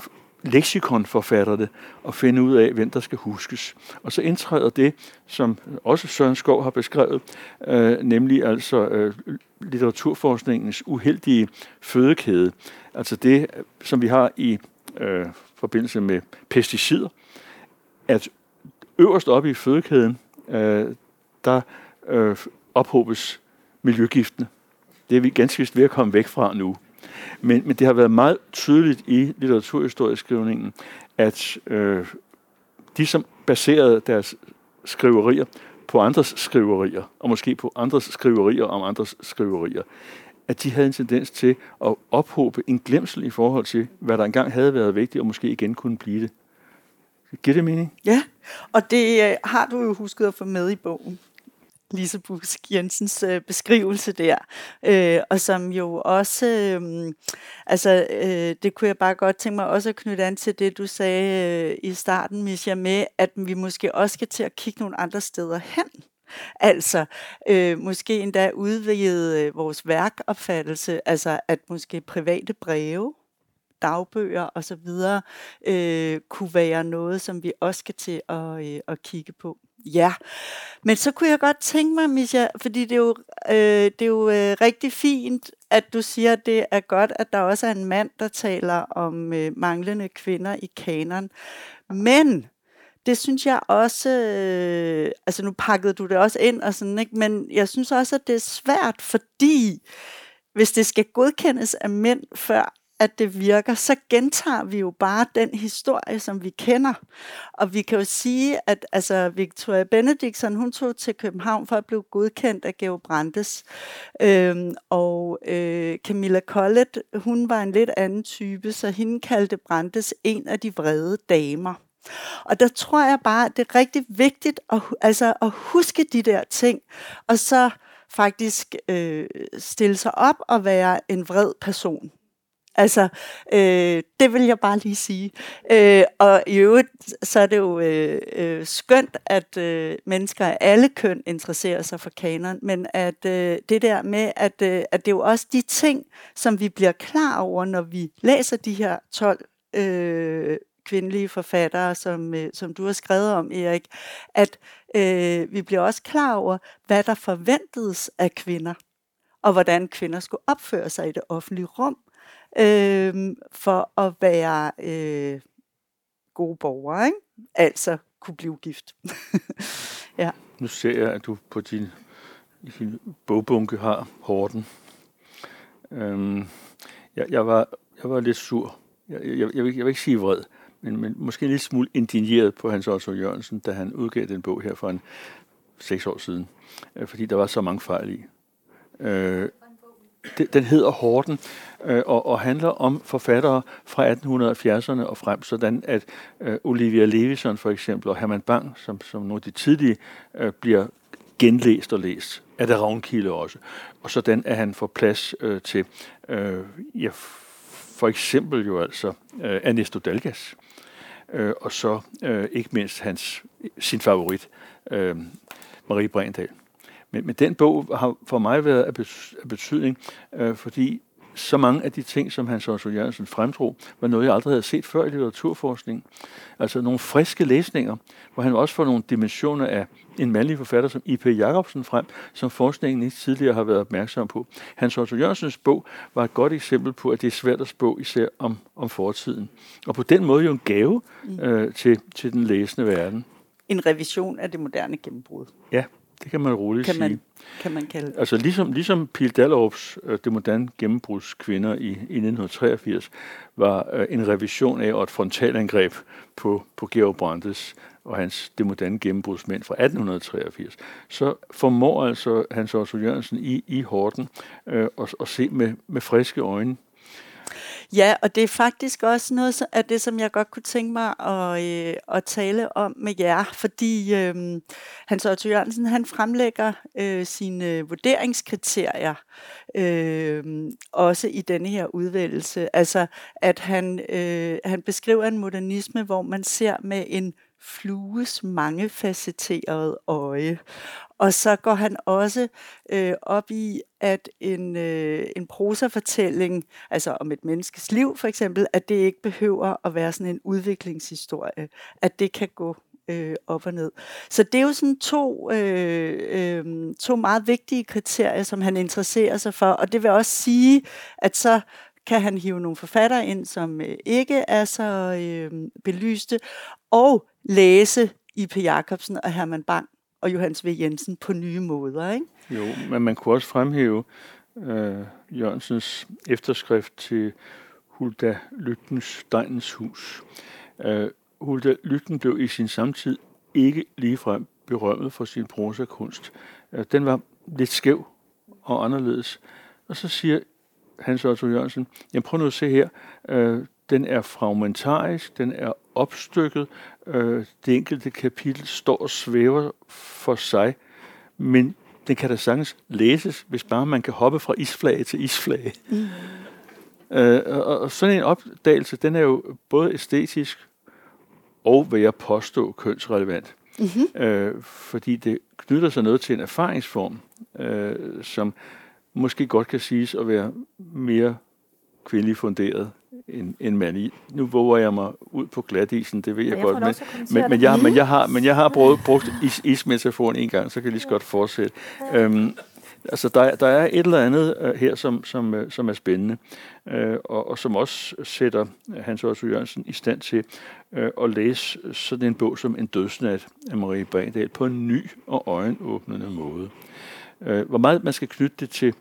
leksikonforfatterne at finde ud af, hvem der skal huskes. Og så indtræder det, som også Søren Skov har beskrevet, øh, nemlig altså øh, litteraturforskningens uheldige fødekæde. Altså det, som vi har i øh, forbindelse med pesticider, at øverst oppe i fødekæden, øh, der øh, ophobes miljøgiftene. Det er vi ganske vist ved at komme væk fra nu. Men, men det har været meget tydeligt i litteraturhistorieskrivningen, at øh, de, som baserede deres skriverier på andres skriverier, og måske på andres skriverier om andres skriverier, at de havde en tendens til at ophobe en glemsel i forhold til, hvad der engang havde været vigtigt, og måske igen kunne blive det. Giver det mening? Ja, og det øh, har du jo husket at få med i bogen. Lise Busk Jensens øh, beskrivelse der, øh, og som jo også, øh, altså øh, det kunne jeg bare godt tænke mig også at knytte an til det, du sagde øh, i starten, Misha, med, at vi måske også skal til at kigge nogle andre steder hen. Altså, øh, måske endda udvide øh, vores værkopfattelse, altså at måske private breve, dagbøger osv., øh, kunne være noget, som vi også skal til at, øh, at kigge på. Ja, men så kunne jeg godt tænke mig, Misha, fordi det er jo, øh, det er jo øh, rigtig fint, at du siger, at det er godt, at der også er en mand, der taler om øh, manglende kvinder i kanon. Men det synes jeg også, øh, altså nu pakkede du det også ind og sådan, ikke? men jeg synes også, at det er svært, fordi hvis det skal godkendes af mænd, før at det virker, så gentager vi jo bare den historie, som vi kender. Og vi kan jo sige, at altså, Victoria Benediktsson, hun tog til København for at blive godkendt af Geo Brandes. Øhm, og øh, Camilla Collett, hun var en lidt anden type, så hende kaldte Brandes en af de vrede damer. Og der tror jeg bare, at det er rigtig vigtigt at, altså, at huske de der ting, og så faktisk øh, stille sig op og være en vred person. Altså, øh, det vil jeg bare lige sige. Øh, og i øvrigt, så er det jo øh, øh, skønt, at øh, mennesker af alle køn interesserer sig for kanon, men at øh, det der med, at, øh, at det er jo også de ting, som vi bliver klar over, når vi læser de her 12 øh, kvindelige forfattere, som, øh, som du har skrevet om, Erik, at øh, vi bliver også klar over, hvad der forventedes af kvinder, og hvordan kvinder skulle opføre sig i det offentlige rum øh, for at være øh, gode borgere, ikke? altså kunne blive gift. ja. Nu ser jeg, at du på din, din bogbunke har Horten. Øhm, jeg, jeg, var, jeg var lidt sur. Jeg, jeg, jeg, vil, jeg vil ikke sige vred, men, men måske en lille smule indigneret på Hans Otto Jørgensen, da han udgav den bog her for en seks år siden, øh, fordi der var så mange fejl i. Øh, den hedder Horten, øh, og, og handler om forfattere fra 1870'erne og frem, sådan at øh, Olivia Levison for eksempel og Herman Bang, som, som nogle af de tidlige, øh, bliver genlæst og læst. Er der Ravnkilde også. Og sådan at han får plads øh, til, øh, ja, for eksempel jo altså øh, Ernesto Dalgas, øh, og så øh, ikke mindst hans, sin favorit, øh, Marie Brendal. Men, men den bog har for mig været af betydning, øh, fordi så mange af de ting, som Hans Otto Jørgensen fremdrog, var noget, jeg aldrig havde set før i litteraturforskning. Altså nogle friske læsninger, hvor han også får nogle dimensioner af en mandlig forfatter som I.P. Jacobsen frem, som forskningen ikke tidligere har været opmærksom på. Hans Otto Jørgensens bog var et godt eksempel på, at det er svært at spå især om, om fortiden. Og på den måde jo en gave mm. øh, til, til den læsende verden. En revision af det moderne gennembrud. Ja, Det kan man roligt kan sige. Man, kan man kalde det. Altså ligesom, ligesom Pil Dallorps uh, Det moderne gennembrudskvinder i, i 1983 var uh, en revision af og et frontalangreb på, på Georg Brandes og hans Det moderne gennembrudsmænd fra 1883, så formår altså Hans Otto Jørgensen i, i Horten uh, at, at se med, med friske øjne Ja, og det er faktisk også noget af det, som jeg godt kunne tænke mig at, øh, at tale om med jer, fordi øh, Hans Otto Jørgensen, han fremlægger øh, sine vurderingskriterier øh, også i denne her udvælgelse. Altså, at han, øh, han beskriver en modernisme, hvor man ser med en flues mangefacetterede øje. Og så går han også øh, op i, at en, øh, en prosafortælling, altså om et menneskes liv for eksempel, at det ikke behøver at være sådan en udviklingshistorie, at det kan gå øh, op og ned. Så det er jo sådan to, øh, øh, to meget vigtige kriterier, som han interesserer sig for, og det vil også sige, at så kan han hive nogle forfattere ind, som øh, ikke er så øh, belyste, og læse I.P. Jacobsen og Herman Bang og Johannes V. Jensen på nye måder. Ikke? Jo, men man kunne også fremhæve øh, Jørgensens efterskrift til Hulda Lyttens Dejens hus. Øh, Hulda Lytten blev i sin samtid ikke ligefrem berømmet for sin prosakunst. Øh, den var lidt skæv og anderledes. Og så siger Hans Otto Jørgensen, jeg prøver nu at se her, øh, den er fragmentarisk, den er opstykket, øh, det enkelte kapitel står og svæver for sig, men den kan da sagtens læses, hvis bare man kan hoppe fra isflag til isflag. Mm. Øh, og, og sådan en opdagelse, den er jo både æstetisk og, vil jeg påstå, kønsrelevant. Mm-hmm. Øh, fordi det knytter sig noget til en erfaringsform, øh, som måske godt kan siges at være mere kvindelig funderet end, end mand i. Nu våger jeg mig ud på glatisen, det ved jeg, jeg godt, men, men, men, jeg, men, jeg har, men jeg har brugt, brugt is, ismetaforen en gang, så kan jeg lige så godt fortsætte. Ja. Øhm, altså, der, der er et eller andet uh, her, som, som, uh, som er spændende, uh, og, og som også sætter Hans Otto Jørgensen i stand til uh, at læse sådan en bog som En dødsnat af Marie Bredal på en ny og øjenåbnende måde. Uh, hvor meget man skal knytte det til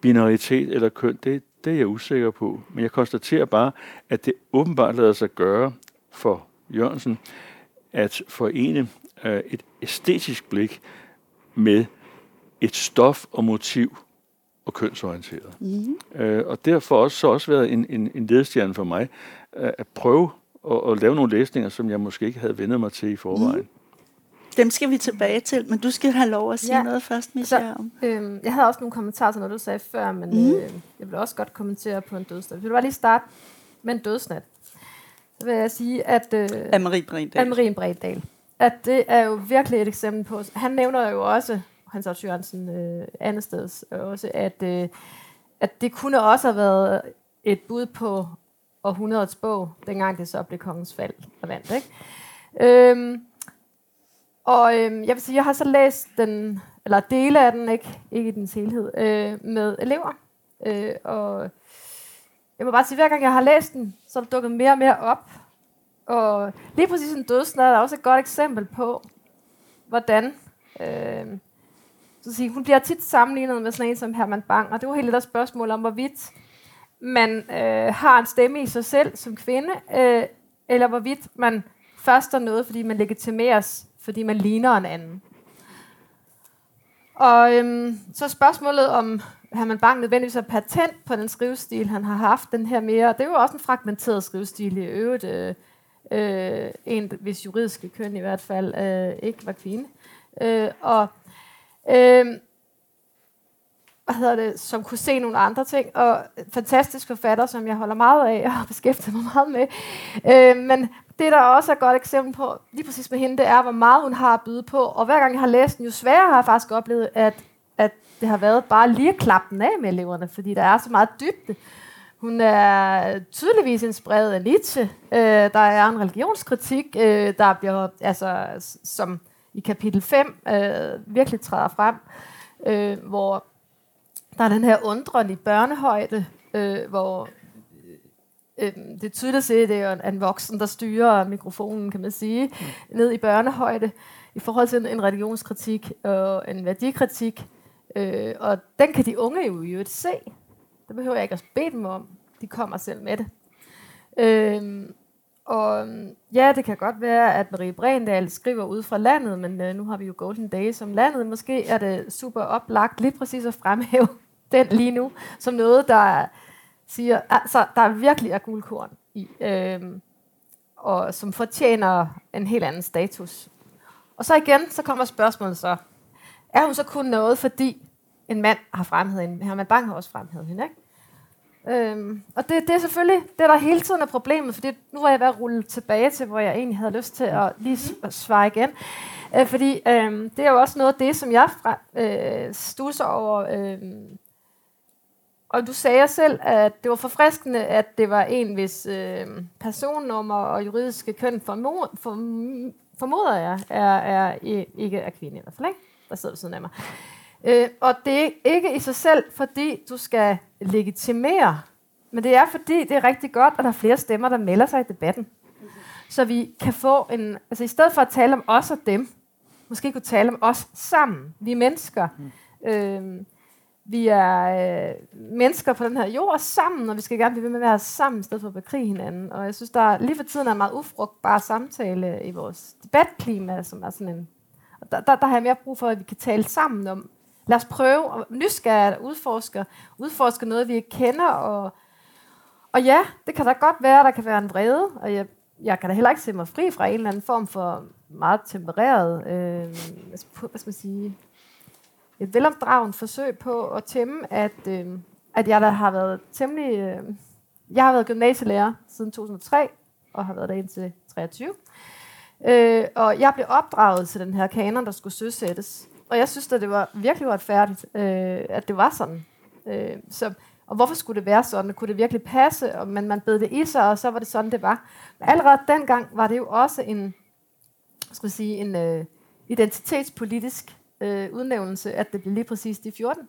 binaritet eller køn, det, det er jeg usikker på. Men jeg konstaterer bare, at det åbenbart lader sig gøre for Jørgensen at forene øh, et æstetisk blik med et stof og motiv og kønsorienteret. Mm-hmm. Øh, og derfor også så også været en, en, en ledestjerne for mig øh, at prøve at, at lave nogle læsninger, som jeg måske ikke havde vendet mig til i forvejen. Mm-hmm. Dem skal vi tilbage til, men du skal have lov at sige ja. noget først, Michelle. Så, øhm, jeg havde også nogle kommentarer til noget, du sagde før, men mm. øh, jeg vil også godt kommentere på en dødsnat. Vil du bare lige starte med en dødsnat? Så vil jeg sige, at... Øh, Anne-Marie Bredal. Anne-Marie Bredal. At det er jo virkelig et eksempel på... Han nævner jo også, Hans Otto Jørgensen øh, andet sted, også, at, øh, at det kunne også have været et bud på århundredets bog, dengang det så blev kongens fald og vandt. Ikke? Øhm, og øhm, jeg vil sige, jeg har så læst den, eller dele af den, ikke, ikke i dens helhed, øh, med elever. Øh, og jeg må bare sige, hver gang jeg har læst den, så er det dukket mere og mere op. Og lige præcis en dødsnat er også et godt eksempel på, hvordan øh, så sige, hun bliver tit sammenlignet med sådan en som Herman Bang, og det var helt et spørgsmål om, hvorvidt man øh, har en stemme i sig selv som kvinde, øh, eller hvorvidt man først er noget, fordi man legitimeres fordi man ligner en anden. Og øhm, så spørgsmålet om, har man Bang nødvendigvis er patent på den skrivestil, han har haft, den her mere, det er jo også en fragmenteret skrivestil i øvrigt, øh, øh, en hvis juridiske køn i hvert fald øh, ikke var kvinde. Øh, og øh, hvad hedder det, som kunne se nogle andre ting, og fantastisk forfatter, som jeg holder meget af og har beskæftiget mig meget med. Øh, men det, der også er et godt eksempel på, lige præcis med hende, det er, hvor meget hun har at byde på. Og hver gang jeg har læst den, jo sværere har jeg faktisk oplevet, at, at det har været bare lige at klappe den af med eleverne, fordi der er så meget dybde. Hun er tydeligvis inspireret af Nietzsche. Øh, der er en religionskritik, øh, der bliver, altså, som i kapitel 5 øh, virkelig træder frem, øh, hvor der er den her undrende børnehøjde, øh, hvor øh, øh det er tydeligt at se, at det er en, en voksen, der styrer mikrofonen, kan man sige, mm. ned i børnehøjde. i forhold til en religionskritik og en værdikritik. Øh, og den kan de unge jo i øvrigt se. Det behøver jeg ikke at bede dem om. De kommer selv med det. Øh, og ja, det kan godt være, at Marie Brendal skriver ud fra landet, men øh, nu har vi jo Golden Days som landet. Måske er det super oplagt lige præcis at fremhæve den lige nu, som noget, der siger, altså, der er virkelig er guldkorn i, øh, og som fortjener en helt anden status. Og så igen, så kommer spørgsmålet så, er hun så kun noget, fordi en mand har fremhævet hende? Herman Bang har også fremhævet hende, ikke? Øhm, og det, det er selvfølgelig det, der hele tiden er problemet, for nu var jeg ved at rulle tilbage til, hvor jeg egentlig havde lyst til at lige svare igen. Øh, fordi øhm, det er jo også noget af det, som jeg fra, øh, stusser over. Øh, og du sagde selv, at det var forfriskende, at det var en, hvis øh, personnummer og juridiske køn formod, form, formoder jeg, er, er ikke er kvinde i hvert fald, ikke? Der sidder ved siden af mig. Øh, og det er ikke i sig selv, fordi du skal legitimere, men det er fordi, det er rigtig godt, at der er flere stemmer, der melder sig i debatten. Så vi kan få en, altså i stedet for at tale om os og dem, måske kunne tale om os sammen. Vi er mennesker. Mm. Øh, vi er øh, mennesker på den her jord sammen, og vi skal gerne blive ved med at være sammen, i stedet for at bekrige hinanden. Og jeg synes, der er, lige for tiden er en meget ufrugtbar samtale i vores debatklima, som er sådan en... Og der, der, der har jeg mere brug for, at vi kan tale sammen om, lad os prøve at nysgerrigt udforske, udforske noget, vi ikke kender. Og, og ja, det kan da godt være, der kan være en vrede, og jeg, jeg kan da heller ikke se mig fri fra en eller anden form for meget tempereret, øh, hvad skal man sige, et velopdragende forsøg på at tæmme, at, øh, at jeg der har været temmelig... Øh, jeg har været gymnasielærer siden 2003, og har været der indtil 23. Øh, og jeg blev opdraget til den her kanon, der skulle søsættes. Og jeg synes, at det var virkelig uretfærdigt, øh, at det var sådan. Øh, så, og hvorfor skulle det være sådan? Kunne det virkelig passe? Og, men man bed det i sig, og så var det sådan, det var. Men allerede dengang var det jo også en, skal sige, en øh, identitetspolitisk øh, udnævnelse, at det blev lige præcis de 14,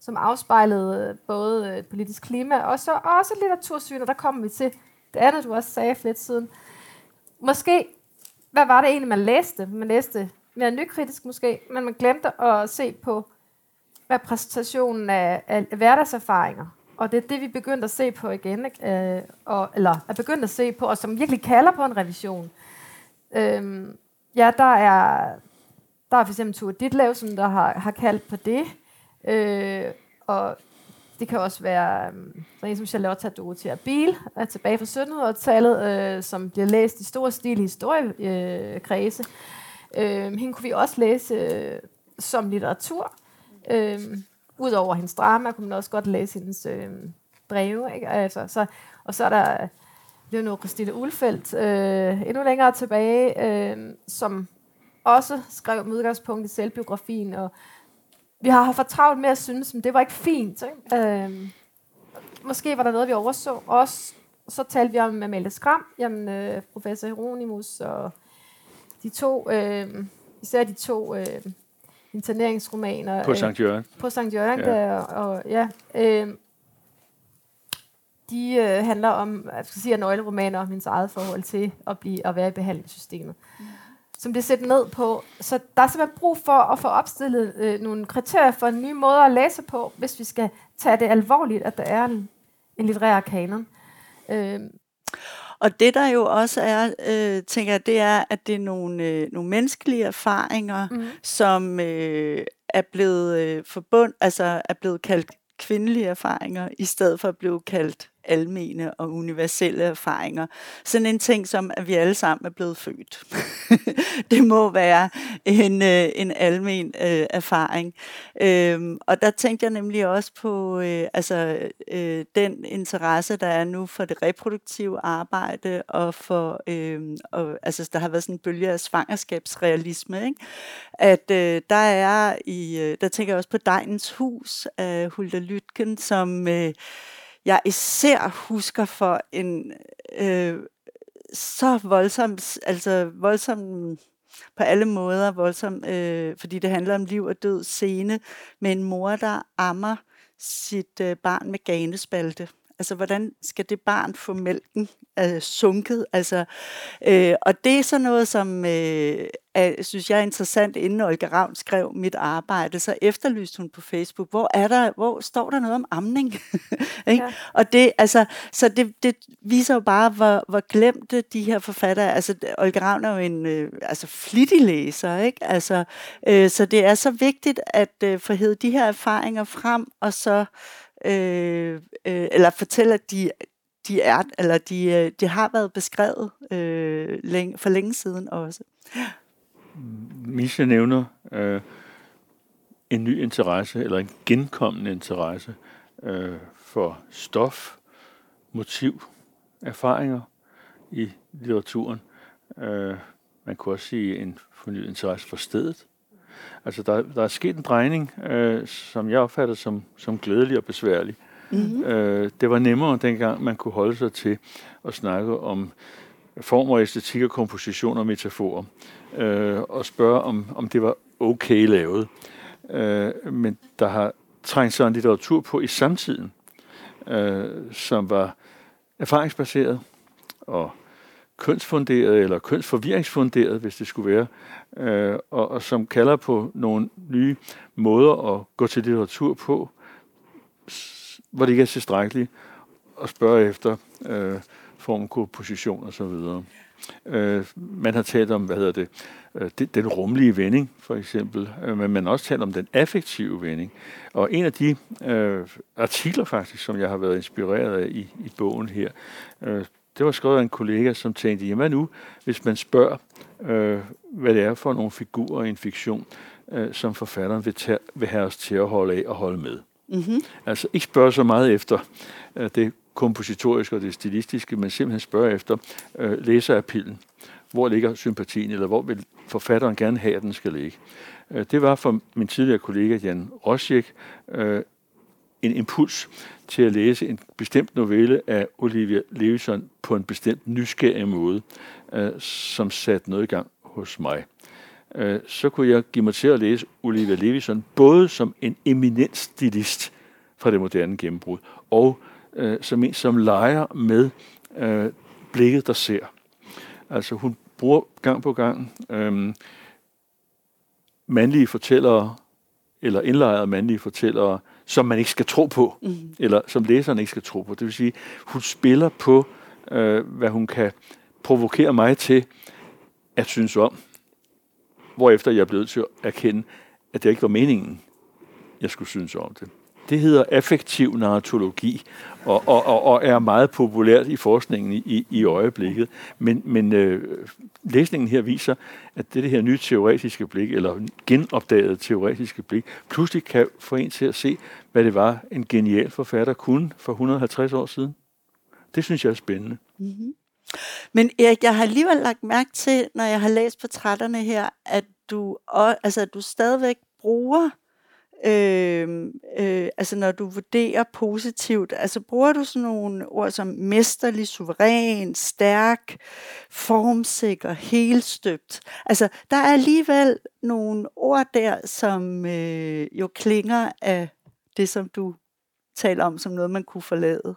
som afspejlede øh, både øh, politisk klima og så også litteratursyn, og der kommer vi til det andet, du også sagde for lidt siden. Måske, hvad var det egentlig, man læste? Man læste mere nykritisk måske, men man glemte at se på repræsentationen af, af hverdagserfaringer. Og det er det, vi begyndte at se på igen, ikke? Øh, og, eller er begyndt at se på, og som virkelig kalder på en revision. Øhm, ja, der er, der er for eksempel Tue Ditlev, som der har, har kaldt på det. Øh, og det kan også være øhm, sådan en som Charlotte Dorothea Biel, er tilbage fra 1700-tallet, øh, som bliver læst i stor stil i historiekredse. Øh, hende kunne vi også læse øh, som litteratur. Øh, Udover hendes drama, kunne man også godt læse hendes øh, breve. Ikke? Altså, så, og så er der Leonore Christine Ulfeldt, øh, endnu længere tilbage, øh, som også skrev med udgangspunkt i selvbiografien, og vi har haft for travlt med at synes, at det var ikke fint. Ikke? Øh, måske var der noget, vi overså. Også, så talte vi om Amalie Skram, jamen, øh, professor Hieronymus, og de to, øh, især de to øh, interneringsromaner. På Sankt Jørgen. Øh, på Sankt Jørgen, ja. Der, og, ja. Øh, de øh, handler om, jeg skal sige, nøgleromaner om hendes eget forhold til at, blive, at være i behandlingssystemet. Mm som det sætter ned på. Så der er simpelthen brug for at få opstillet øh, nogle kriterier for en ny måde at læse på, hvis vi skal tage det alvorligt, at der er en, en litterær kanon. Øh. Og det der jo også er, øh, tænker jeg, det er, at det er nogle, øh, nogle menneskelige erfaringer, mm. som øh, er blevet øh, forbund, altså er blevet kaldt kvindelige erfaringer, i stedet for at blive kaldt almene og universelle erfaringer. Sådan en ting som, at vi alle sammen er blevet født. det må være en, øh, en almen øh, erfaring. Øhm, og der tænkte jeg nemlig også på øh, altså, øh, den interesse, der er nu for det reproduktive arbejde, og for, øh, og, altså der har været sådan en bølge af svangerskabsrealisme, ikke? at øh, der er i, øh, der tænker jeg også på Dejens Hus af Hulda Lytken, som øh, jeg især husker for en øh, så voldsom, altså voldsom på alle måder voldsom, øh, fordi det handler om liv og død scene med en mor, der ammer sit øh, barn med ganespalte. Altså, hvordan skal det barn få mælken øh, sunket? Altså, øh, og det er så noget, som øh, er, synes jeg er interessant, inden Olga Ravn skrev mit arbejde, så efterlyste hun på Facebook, hvor er der, hvor står der noget om amning? ikke? Ja. Og det, altså, så det, det viser jo bare, hvor, hvor glemte de her forfattere, altså Olga Ravn er jo en øh, altså, flittig læser, ikke? Altså, øh, så det er så vigtigt at øh, få de her erfaringer frem, og så øh, Øh, øh, eller fortælle, at de, de er, eller de, øh, de har været beskrevet øh, længe, for længe siden også. Misha nævner øh, en ny interesse, eller en genkommende interesse øh, for stof, motiv, erfaringer i litteraturen. Øh, man kunne også sige en fornyet interesse for stedet. Altså, der, der er sket en drejning, øh, som jeg opfatter som, som glædelig og besværlig. Mm-hmm. Øh, det var nemmere dengang, man kunne holde sig til at snakke om form og æstetik og komposition og metaforer, øh, og spørge, om, om det var okay lavet. Øh, men der har trængt sig en litteratur på i samtiden, øh, som var erfaringsbaseret og kønsfunderet eller kønsforvirringsfunderet, hvis det skulle være, øh, og, og som kalder på nogle nye måder at gå til litteratur på, hvor det ikke er tilstrækkeligt at spørge efter øh, form, komposition og så videre. Øh, man har talt om, hvad hedder det, øh, den rumlige vending, for eksempel, øh, men man har også talt om den affektive vending. Og en af de øh, artikler faktisk, som jeg har været inspireret af i, i bogen her, øh, det var skrevet af en kollega, som tænkte, jamen nu, hvis man spørger, øh, hvad det er for nogle figurer i en fiktion, øh, som forfatteren vil, tage, vil have os til at holde af og holde med. Mm-hmm. Altså ikke spørge så meget efter øh, det kompositoriske og det stilistiske, men simpelthen spørge efter øh, læserappillen. Hvor ligger sympatien, eller hvor vil forfatteren gerne have, at den skal ligge? Øh, det var for min tidligere kollega Jan Rosjek øh, en impuls til at læse en bestemt novelle af Olivia Levison på en bestemt nysgerrig måde, øh, som satte noget i gang hos mig. Øh, så kunne jeg give mig til at læse Olivia Levison både som en eminent stilist fra det moderne gennembrud, og øh, som en, som leger med øh, blikket, der ser. Altså hun bruger gang på gang øh, mandlige fortællere, eller indlejrede mandlige fortællere, som man ikke skal tro på, mm. eller som læseren ikke skal tro på. Det vil sige, hun spiller på, øh, hvad hun kan provokere mig til at synes om, hvorefter jeg er blevet til at erkende, at det ikke var meningen, jeg skulle synes om det. Det hedder affektiv narratologi, og, og, og, og er meget populært i forskningen i, i øjeblikket. Men, men øh, læsningen her viser, at det her nye teoretiske blik, eller genopdagede teoretiske blik, pludselig kan få en til at se, hvad det var, en genial forfatter kunne for 150 år siden. Det synes jeg er spændende. Mm-hmm. Men Erik, jeg har alligevel lagt mærke til, når jeg har læst portrætterne her, at du, altså, at du stadigvæk bruger Øh, øh, altså når du vurderer positivt, altså bruger du sådan nogle ord som mesterlig, suveræn, stærk, formsikker, helstøbt. Altså der er alligevel nogle ord der, som øh, jo klinger af det, som du taler om som noget, man kunne forlade.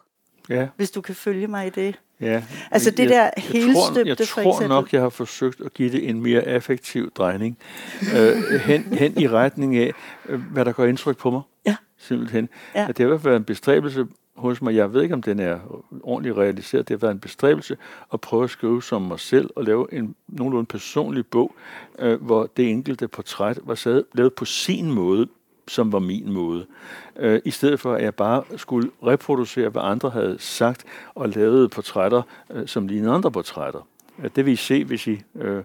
Ja. Hvis du kan følge mig i det. Ja. Altså det jeg, der helstøbte jeg tror, jeg tror nok, jeg har forsøgt at give det en mere affektiv drejning. øh, hen, hen i retning af, øh, hvad der går indtryk på mig. Ja. Simpelthen. Ja. At det har i hvert fald været en bestræbelse hos mig. Jeg ved ikke, om den er ordentligt realiseret. Det har været en bestræbelse at prøve at skrive som mig selv og lave en nogenlunde personlig bog, øh, hvor det enkelte portræt var lavet på sin måde, som var min måde. Øh, I stedet for, at jeg bare skulle reproducere, hvad andre havde sagt, og lavet portrætter, øh, som lignede andre portrætter. Det vil I se, hvis I øh,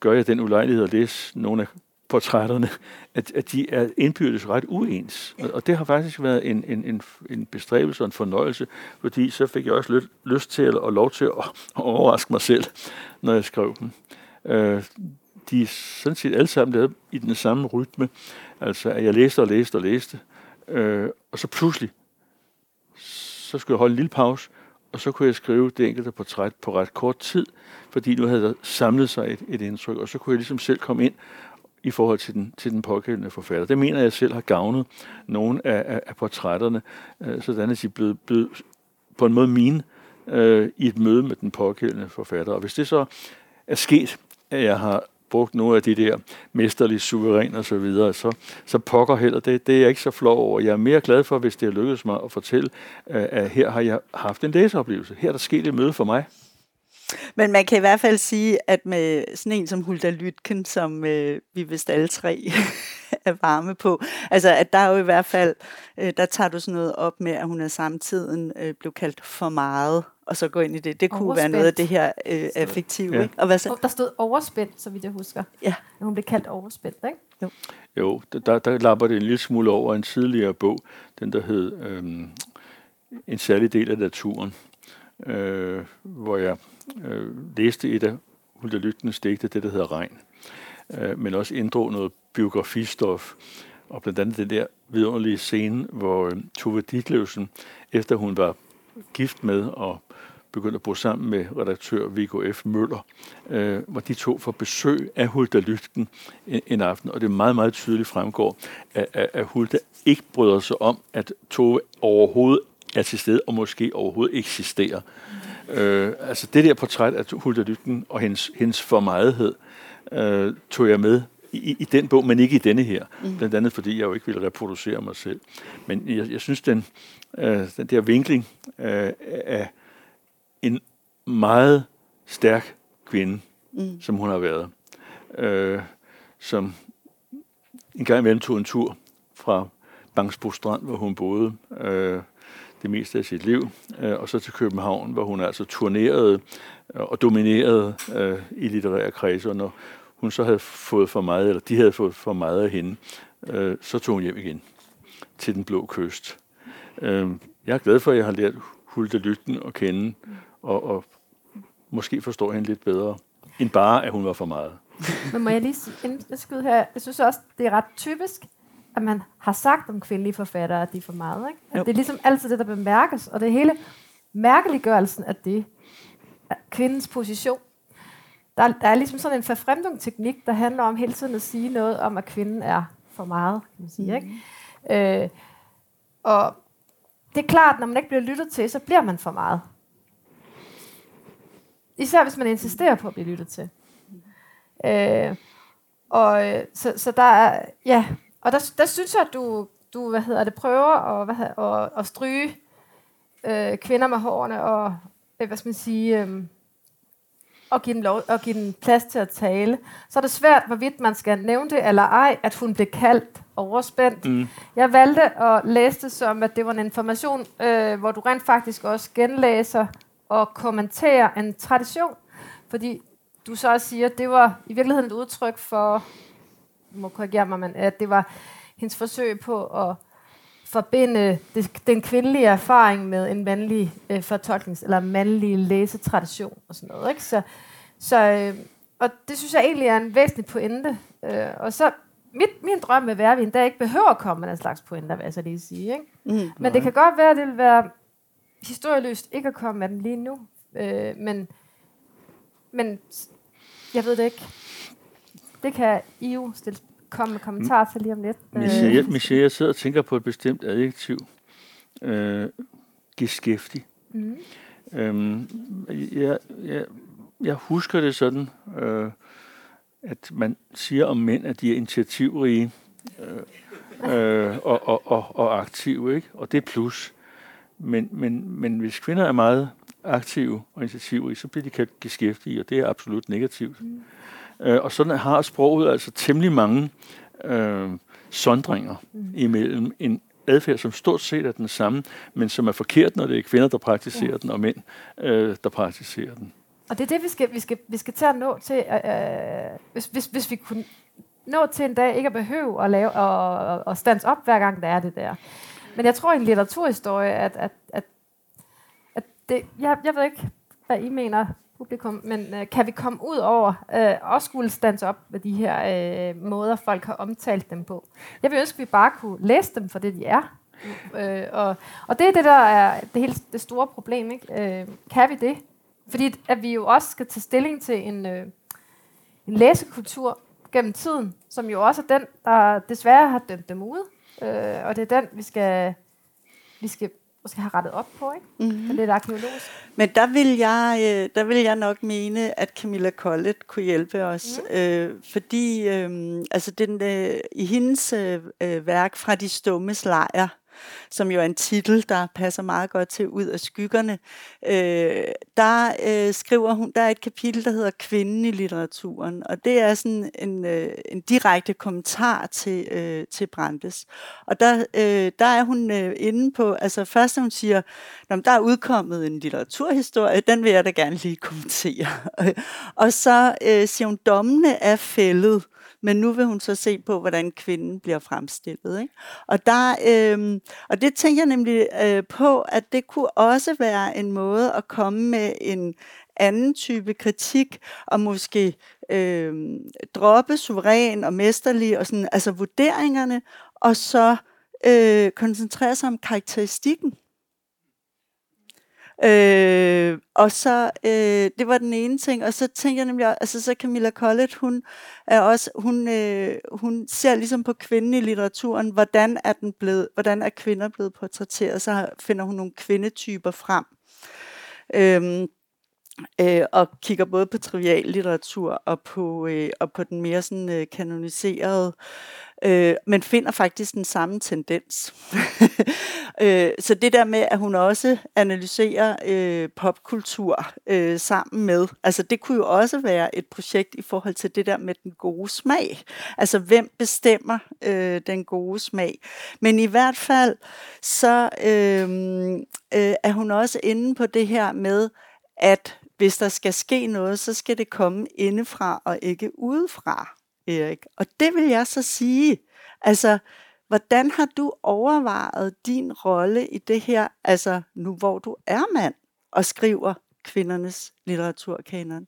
gør jer den ulejlighed at læse nogle af portrætterne, at, at de er indbyrdes ret uens. Og, og det har faktisk været en, en, en, en bestræbelse og en fornøjelse, fordi så fik jeg også lyst, lyst til at, og lov til at, at overraske mig selv, når jeg skrev dem. Øh, de er sådan set alle sammen lavet i den samme rytme. Altså, at jeg læste og læste og læste, øh, og så pludselig, så skulle jeg holde en lille pause, og så kunne jeg skrive det enkelte portræt på ret kort tid, fordi nu havde der samlet sig et, et indtryk, og så kunne jeg ligesom selv komme ind i forhold til den, til den pågældende forfatter. Det mener jeg selv har gavnet nogle af, af, af portrætterne, øh, sådan at de er blevet, blevet på en måde mine øh, i et møde med den pågældende forfatter. Og hvis det så er sket, at jeg har brugt nogle af de der mesterlige suveræn og så videre, så, så pokker heller det. Det er jeg ikke så flov over. Jeg er mere glad for, hvis det har lykkedes mig at fortælle, øh, at her har jeg haft en læseoplevelse. Her er der sket et møde for mig. Men man kan i hvert fald sige, at med sådan en som Hulda Lytken, som øh, vi vist alle tre er varme på, altså at der er jo i hvert fald, øh, der tager du sådan noget op med, at hun er samtiden øh, blev kaldt for meget, og så gå ind i det. Det kunne være noget af det her øh, affektive. Ja. Ikke? Og hvad så? Der stod overspændt, så vidt jeg husker. Ja. Hun blev kaldt overspændt, ikke? Jo. Jo, der, der lapper det en lille smule over en tidligere bog, den der hed øhm, En særlig del af naturen, øh, hvor jeg øh, læste et af Hulda Lyttenes digte, det der hedder Regn, øh, men også inddrog noget biografistof, og blandt andet den der vidunderlige scene, hvor øh, Tove Ditlevsen, efter hun var gift med og begyndte at bo sammen med redaktør Viggo F. Møller, øh, hvor de to får besøg af Hulda Lytken en, en aften, og det meget, meget tydeligt fremgår, at, at, at Hulda ikke bryder sig om, at Tove overhovedet er til stede, og måske overhovedet eksisterer. Øh, altså det der portræt af Hulda Lytken og hendes, hendes formejethed, øh, tog jeg med i, i den bog, men ikke i denne her. Mm. Blandt andet fordi jeg jo ikke ville reproducere mig selv. Men jeg, jeg synes, den, øh, den der vinkling øh, af en meget stærk kvinde, mm. som hun har været, øh, som en gang imellem tog en tur fra Bangsbo Strand, hvor hun boede, øh, det meste af sit liv, øh, og så til København, hvor hun altså turnerede øh, og dominerede øh, i litterære kredse, og når hun så havde fået for meget, eller de havde fået for meget af hende, øh, så tog hun hjem igen til den blå kyst. Øh, jeg er glad for, at jeg har lært Hulda Lytten at kende, og, og måske forstår hende lidt bedre, end bare, at hun var for meget. Men må jeg lige sige, jeg, her, jeg synes også, det er ret typisk, at man har sagt om kvindelige forfattere, at de er for meget. Ikke? At det er ligesom altid det, der bemærkes, og det hele mærkeliggørelsen af det, af kvindens position. Der, der er ligesom sådan en forfremdung-teknik, der handler om hele tiden at sige noget om, at kvinden er for meget, kan man sige. Ikke? Mm. Øh, og det er klart, når man ikke bliver lyttet til, så bliver man for meget. Især hvis man insisterer på at blive lyttet til. Øh, og øh, så, så der er, ja, og der, der synes jeg, at du, du hvad hedder det, prøver at, hvad hedder, at, at stryge øh, kvinder med hårene og, hvad skal man sige, øh, og give, dem lov, og give dem plads til at tale. Så er det svært, hvorvidt man skal nævne det eller ej, at hun blev kaldt overspændt. Mm. Jeg valgte at læse det som, at det var en information, øh, hvor du rent faktisk også genlæser og kommenterer en tradition. Fordi du så også siger, at det var i virkeligheden et udtryk for må korrigere mig, men at det var hendes forsøg på at forbinde det, den kvindelige erfaring med en mandlig øh, fortolknings- eller mandlig læsetradition og sådan noget. Ikke? Så, så, øh, og det synes jeg egentlig er en væsentlig pointe. Øh, og så mit, min drøm med være, at vi endda ikke behøver at komme med en slags pointe, vil jeg så lige sige. Ikke? Mm, men det kan godt være, at det vil være historieløst ikke at komme med den lige nu. Øh, men, men jeg ved det ikke. Det kan I jo stille, komme med kommentarer til lige om lidt. Michelle, øh. Michelle, jeg sidder og tænker på et bestemt adjektiv. Øh, geskæftig. Mm. Øhm, jeg, jeg, jeg husker det sådan, øh, at man siger om mænd, at de er initiativrige øh, øh, og, og, og, og aktive, ikke? og det er plus. Men, men, men hvis kvinder er meget aktive og initiativrige, så bliver de kaldt geskæftige, og det er absolut negativt. Mm. Øh, og sådan har sproget altså temmelig mange øh, sondringer mm. imellem en adfærd, som stort set er den samme, men som er forkert, når det er kvinder, der praktiserer ja. den, og mænd, øh, der praktiserer den. Og det er det, vi skal, vi skal, vi skal til at nå til, øh, hvis, hvis, hvis vi kunne nå til en dag ikke at behøve at lave og, og stands op, hver gang der er det der. Men jeg tror i en litteraturhistorie, at, at, at, at det, jeg, jeg ved ikke, hvad I mener, publikum, men øh, kan vi komme ud over øh, og skulle stands op med de her øh, måder, folk har omtalt dem på? Jeg vil ønske, at vi bare kunne læse dem for det, de er. Øh, og, og det er det, der er det, hele, det store problem. Ikke? Øh, kan vi det? Fordi at vi jo også skal tage stilling til en, øh, en læsekultur gennem tiden, som jo også er den, der desværre har dømt dem ude. Øh, og det er den, vi skal, vi skal måske have rettet op på, ikke? Mm-hmm. Det er arkeologisk. Men der vil, jeg, øh, der vil jeg nok mene, at Camilla Collett kunne hjælpe os. Mm. Øh, fordi øh, altså den, øh, i hendes øh, øh, værk fra de stummes lejr, som jo er en titel, der passer meget godt til Ud af skyggerne, øh, der øh, skriver hun, der er et kapitel, der hedder Kvinden i litteraturen, og det er sådan en, øh, en direkte kommentar til, øh, til Brandes. Og der, øh, der er hun øh, inde på, altså først når hun siger, der er udkommet en litteraturhistorie, den vil jeg da gerne lige kommentere. og så øh, siger hun, dommene er fældet, men nu vil hun så se på, hvordan kvinden bliver fremstillet. Ikke? Og, der, øh, og det tænker jeg nemlig øh, på, at det kunne også være en måde at komme med en anden type kritik, og måske øh, droppe suveræn og mesterlig, og sådan, altså vurderingerne, og så øh, koncentrere sig om karakteristikken. Øh, og så, øh, det var den ene ting, og så tænker jeg nemlig, altså så Camilla Collett, hun er også, hun, øh, hun ser ligesom på kvinden i litteraturen, hvordan er, den blevet, hvordan er kvinder blevet portrætteret, så finder hun nogle kvindetyper frem. Øh, øh, og kigger både på trivial litteratur og på, øh, og på den mere sådan, øh, kanoniserede øh, men finder faktisk den samme tendens. øh, så det der med, at hun også analyserer øh, popkultur øh, sammen med, altså det kunne jo også være et projekt i forhold til det der med den gode smag. Altså hvem bestemmer øh, den gode smag? Men i hvert fald, så øh, øh, er hun også inde på det her med, at hvis der skal ske noget, så skal det komme indefra og ikke udefra. Erik. Og det vil jeg så sige, altså, hvordan har du overvejet din rolle i det her, altså nu hvor du er mand og skriver kvindernes litteraturkanon?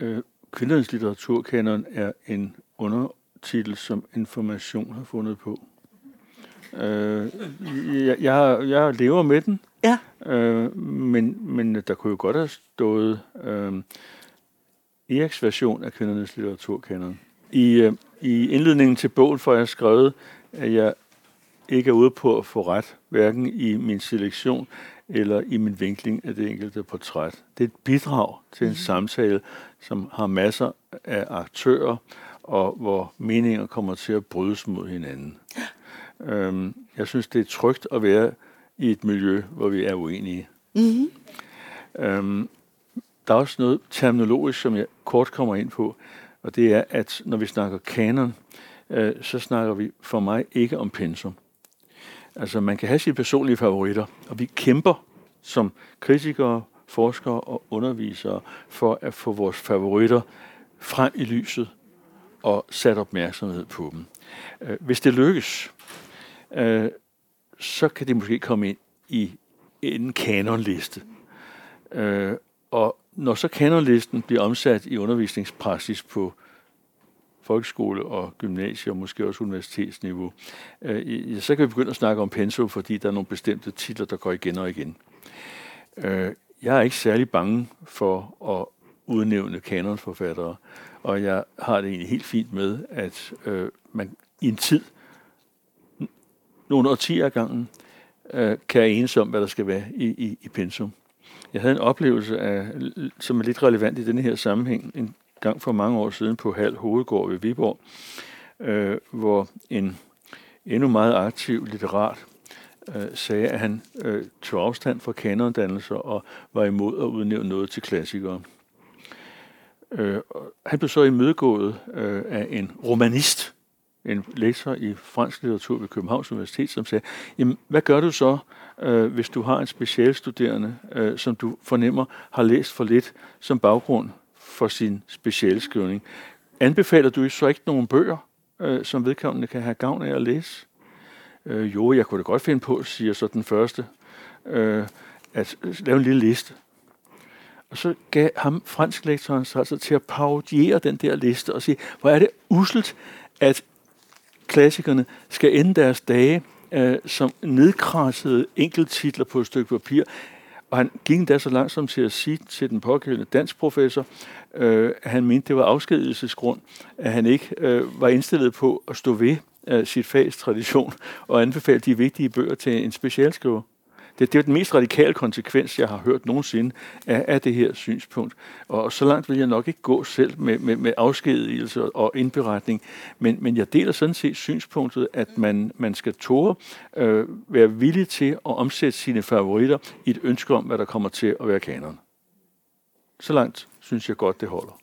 Øh, kvindernes litteraturkanon er en undertitel, som Information har fundet på. Øh, jeg, jeg, jeg lever med den, ja. øh, men, men der kunne jo godt have stået øh, Eriks version af kvindernes litteraturkanon. I, øh, I indledningen til bogen får jeg skrevet, at jeg ikke er ude på at få ret, hverken i min selektion eller i min vinkling af det enkelte portræt. Det er et bidrag til en mm. samtale, som har masser af aktører, og hvor meninger kommer til at brydes mod hinanden. Øhm, jeg synes, det er trygt at være i et miljø, hvor vi er uenige. Mm-hmm. Øhm, der er også noget terminologisk, som jeg kort kommer ind på, og det er, at når vi snakker kanon, øh, så snakker vi for mig ikke om pensum. Altså, man kan have sine personlige favoritter, og vi kæmper som kritikere, forskere og undervisere for at få vores favoritter frem i lyset og sat opmærksomhed på dem. Øh, hvis det lykkes, øh, så kan det måske komme ind i en kanonliste. Øh, og når så kanonlisten bliver omsat i undervisningspraksis på folkeskole og gymnasie og måske også universitetsniveau, øh, så kan vi begynde at snakke om pensum, fordi der er nogle bestemte titler, der går igen og igen. Øh, jeg er ikke særlig bange for at udnævne kanonforfattere, og jeg har det egentlig helt fint med, at øh, man i en tid, nogle årtier af gangen, øh, kan enes om, hvad der skal være i, i, i pensum. Jeg havde en oplevelse, af, som er lidt relevant i denne her sammenhæng, en gang for mange år siden på Hal Hovedgård ved Viborg, øh, hvor en endnu meget aktiv litterat øh, sagde, at han øh, tog afstand fra kanondannelser og var imod at udnævne noget til klassikere. Øh, han blev så imødegået øh, af en romanist, en lektor i fransk litteratur ved Københavns Universitet, som sagde, jamen, hvad gør du så, øh, hvis du har en specialstuderende, øh, som du fornemmer har læst for lidt som baggrund for sin specialskrivning? Anbefaler du så ikke nogen bøger, øh, som vedkommende kan have gavn af at læse? Øh, jo, jeg kunne da godt finde på, siger så den første, øh, at øh, lave en lille liste. Og så gav ham fransk lektoren så altså til at parodiere den der liste og sige, hvor er det uselt, at klassikerne skal ende deres dage øh, som nedkrassede enkelttitler på et stykke papir. Og han gik endda så langsomt til at sige til den pågældende dansk professor, øh, at han mente, det var afskedelsesgrund, at han ikke øh, var indstillet på at stå ved øh, sit fags tradition og anbefale de vigtige bøger til en specialskriver. Det, det er den mest radikale konsekvens, jeg har hørt nogensinde af, af det her synspunkt. Og så langt vil jeg nok ikke gå selv med, med, med afskedigelse og indberetning, men, men jeg deler sådan set synspunktet, at man, man skal tåre øh, være villig til at omsætte sine favoritter i et ønske om, hvad der kommer til at være kanon. Så langt synes jeg godt, det holder.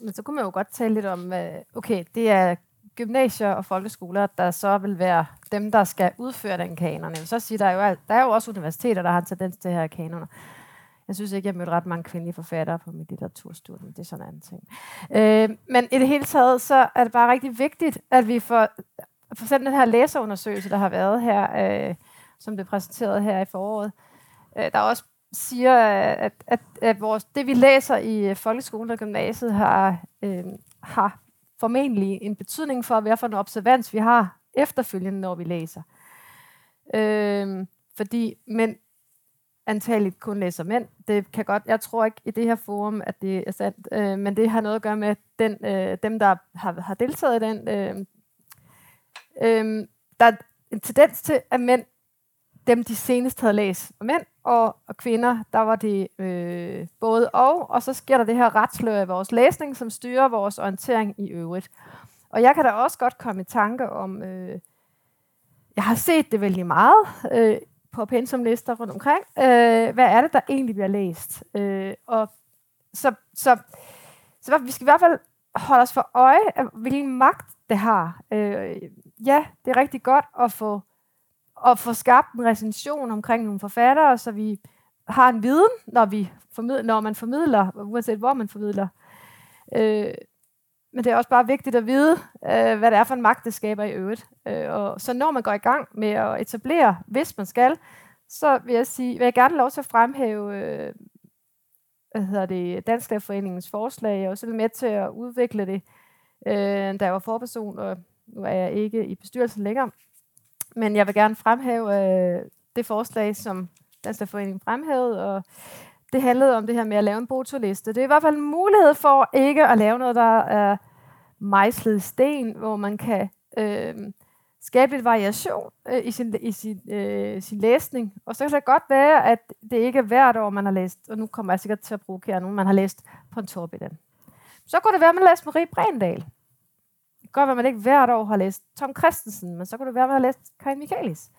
Men så kunne man jo godt tale lidt om, øh, okay, det er gymnasier og folkeskoler, der så vil være dem, der skal udføre den kanon. Så siger der er, jo, der er jo også universiteter, der har en tendens til her kanoner. Jeg synes ikke, jeg mødte ret mange kvindelige forfattere på mit litteraturstudium. det er sådan en anden ting. Øh, men i det hele taget, så er det bare rigtig vigtigt, at vi får, for eksempel den her læserundersøgelse, der har været her, øh, som blev præsenteret her i foråret, øh, der også siger, at, at, at vores, det, vi læser i folkeskolen og gymnasiet, har, øh, har formentlig en betydning for, hvad for en observans vi har efterfølgende, når vi læser. Øh, fordi mænd antageligt kun læser mænd. Det kan godt, jeg tror ikke i det her forum, at det er sandt, øh, men det har noget at gøre med den, øh, dem, der har, har deltaget i den. Øh, øh, der er en tendens til, at mænd, dem de senest havde læst, og mænd og, og kvinder, der var det øh, både og, og så sker der det her retsløb af vores læsning, som styrer vores orientering i øvrigt. Og jeg kan da også godt komme i tanke om, øh, jeg har set det vældig meget øh, på pensumlister rundt omkring. Øh, hvad er det, der egentlig bliver læst? Øh, og så, så, så vi skal i hvert fald holde os for øje hvilken magt det har. Øh, ja, det er rigtig godt at få, at få skabt en recension omkring nogle forfattere, så vi har en viden, når, vi formidler, når man formidler, uanset hvor man formidler. Øh, men det er også bare vigtigt at vide, øh, hvad det er for en magt, det skaber i øvrigt. Øh, og så når man går i gang med at etablere, hvis man skal, så vil jeg sige, vil jeg gerne lov til at fremhæve øh, hvad hedder det, Dansk Foreningens forslag. Jeg var selv med til at udvikle det, øh, da jeg var forperson, og nu er jeg ikke i bestyrelsen længere. Men jeg vil gerne fremhæve øh, det forslag, som Dansk Foreningen fremhævede, og det handlede om det her med at lave en botoliste. Det er i hvert fald en mulighed for ikke at lave noget, der er mejslet sten, hvor man kan øh, skabe lidt variation øh, i, sin, i sin, øh, sin læsning. Og så kan det godt være, at det ikke er hvert år, man har læst, og nu kommer jeg sikkert til at provokere nogen, man har læst på en Torbidan. Så kunne det være, at man læste Marie Brendal. Kan godt være, at man ikke hvert år har læst Tom Christensen, men så kunne det være, at man har læst Karin Michaelis.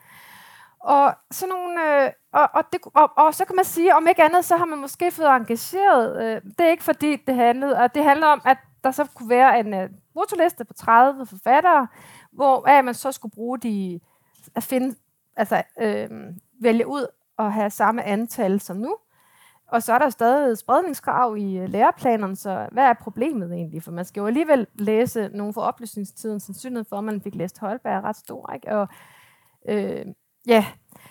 Og, sådan nogle, øh, og, og, det, og, og så kan man sige, om ikke andet, så har man måske fået engageret. Øh, det er ikke fordi, det handlede, og det handler om, at der så kunne være en øh, brutoliste på 30 forfattere, hvor at man så skulle bruge de, at finde, altså øh, vælge ud og have samme antal som nu. Og så er der stadig spredningskrav i øh, læreplanerne, så hvad er problemet egentlig? For man skal jo alligevel læse nogle for oplysningstiden, sandsynligheden for, at man fik læst Holberg er ret stor. Ikke? Og, øh, ja,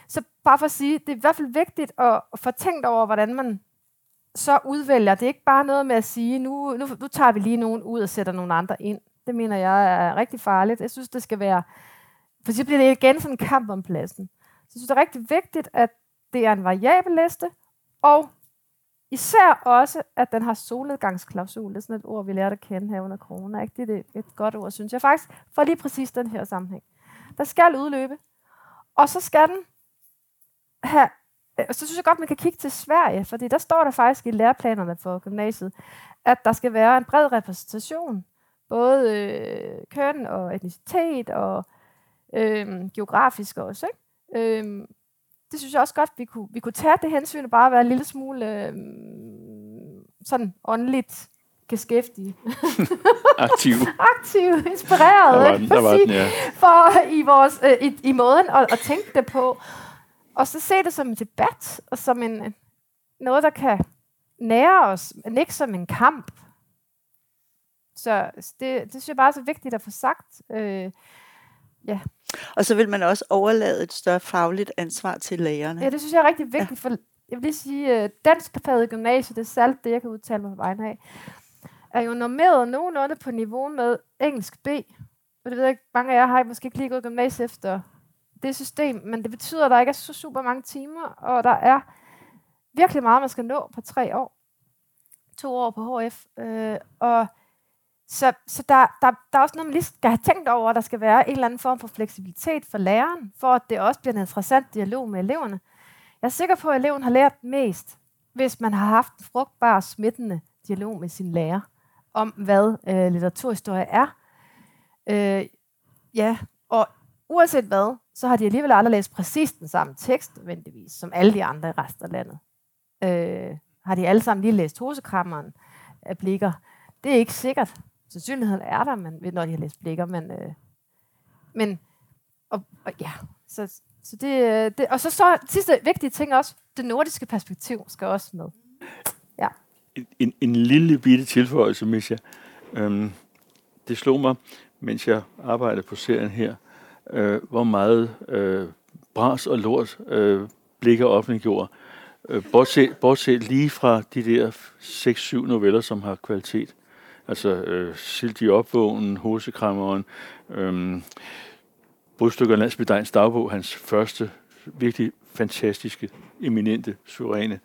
så bare for at sige, det er i hvert fald vigtigt at, at få tænkt over, hvordan man så udvælger. Det er ikke bare noget med at sige, nu, nu, nu tager vi lige nogen ud og sætter nogle andre ind. Det mener jeg er rigtig farligt. Jeg synes, det skal være... For så bliver det igen sådan en kamp om pladsen. Så jeg synes, det er rigtig vigtigt, at det er en variabel liste, og især også, at den har solnedgangsklausul. Det er sådan et ord, vi lærte at kende her under corona. Ikke? Det er et godt ord, synes jeg faktisk, for lige præcis den her sammenhæng. Der skal udløbe, og så skal den have øh, så synes jeg godt, man kan kigge til Sverige, fordi der står der faktisk i læreplanerne for gymnasiet, at der skal være en bred repræsentation både øh, køn og etnicitet og øh, geografisk også. Ikke? Øh, det synes jeg også godt, vi kunne, vi kunne tage det hensyn og bare være en lille smule øh, sådan åndeligt beskæftige. Aktiv. Aktiv, inspireret. Der var den, der var den, ja. For i, vores, øh, i, i måden at, at tænke det på. Og så se det som en debat, og som en, noget, der kan nære os, men ikke som en kamp. Så det, det synes jeg bare er så vigtigt at få sagt. Øh, ja. Og så vil man også overlade et større fagligt ansvar til lærerne. Ja, det synes jeg er rigtig vigtigt, for jeg vil lige sige, at dansk faget gymnasiet, det er særligt det, jeg kan udtale mig på vegne af, er jo normeret nogenlunde på niveau med engelsk B. Og det ved jeg ikke, mange af jer har måske ikke lige gået gymnasiet efter det system, men det betyder, at der ikke er så super mange timer, og der er virkelig meget, man skal nå på tre år. To år på HF. Øh, og så, så der, der, der er også noget, man lige skal have tænkt over, at der skal være en eller anden form for fleksibilitet for læreren, for at det også bliver en interessant dialog med eleverne. Jeg er sikker på, at eleven har lært mest, hvis man har haft en frugtbar smittende dialog med sin lærer om, hvad øh, litteraturhistorie er. Øh, ja, og uanset hvad, så har de alligevel aldrig læst præcis den samme tekst, nødvendigvis, som alle de andre i resten af landet. Øh, har de alle sammen lige læst Hosekrammeren af blikker? Det er ikke sikkert. Sandsynligheden er der, men, når de har læst blikker, men, øh, men og, og, ja, så, så det, øh, det, og så, så sidste vigtige ting også, det nordiske perspektiv skal også med. Ja. En, en, en lille bitte tilføjelse, Misha. Øhm, det slog mig, mens jeg arbejdede på serien her, øh, hvor meget øh, bras og lort øh, blikker offentliggjorde. Øh, bortset, bortset lige fra de der 6-7 noveller, som har kvalitet. Altså øh, Silt i opvågen, Hosekrammeren, øh, Brudstykker Landsbydejens dagbog, hans første virkelig fantastiske, eminente, suveræne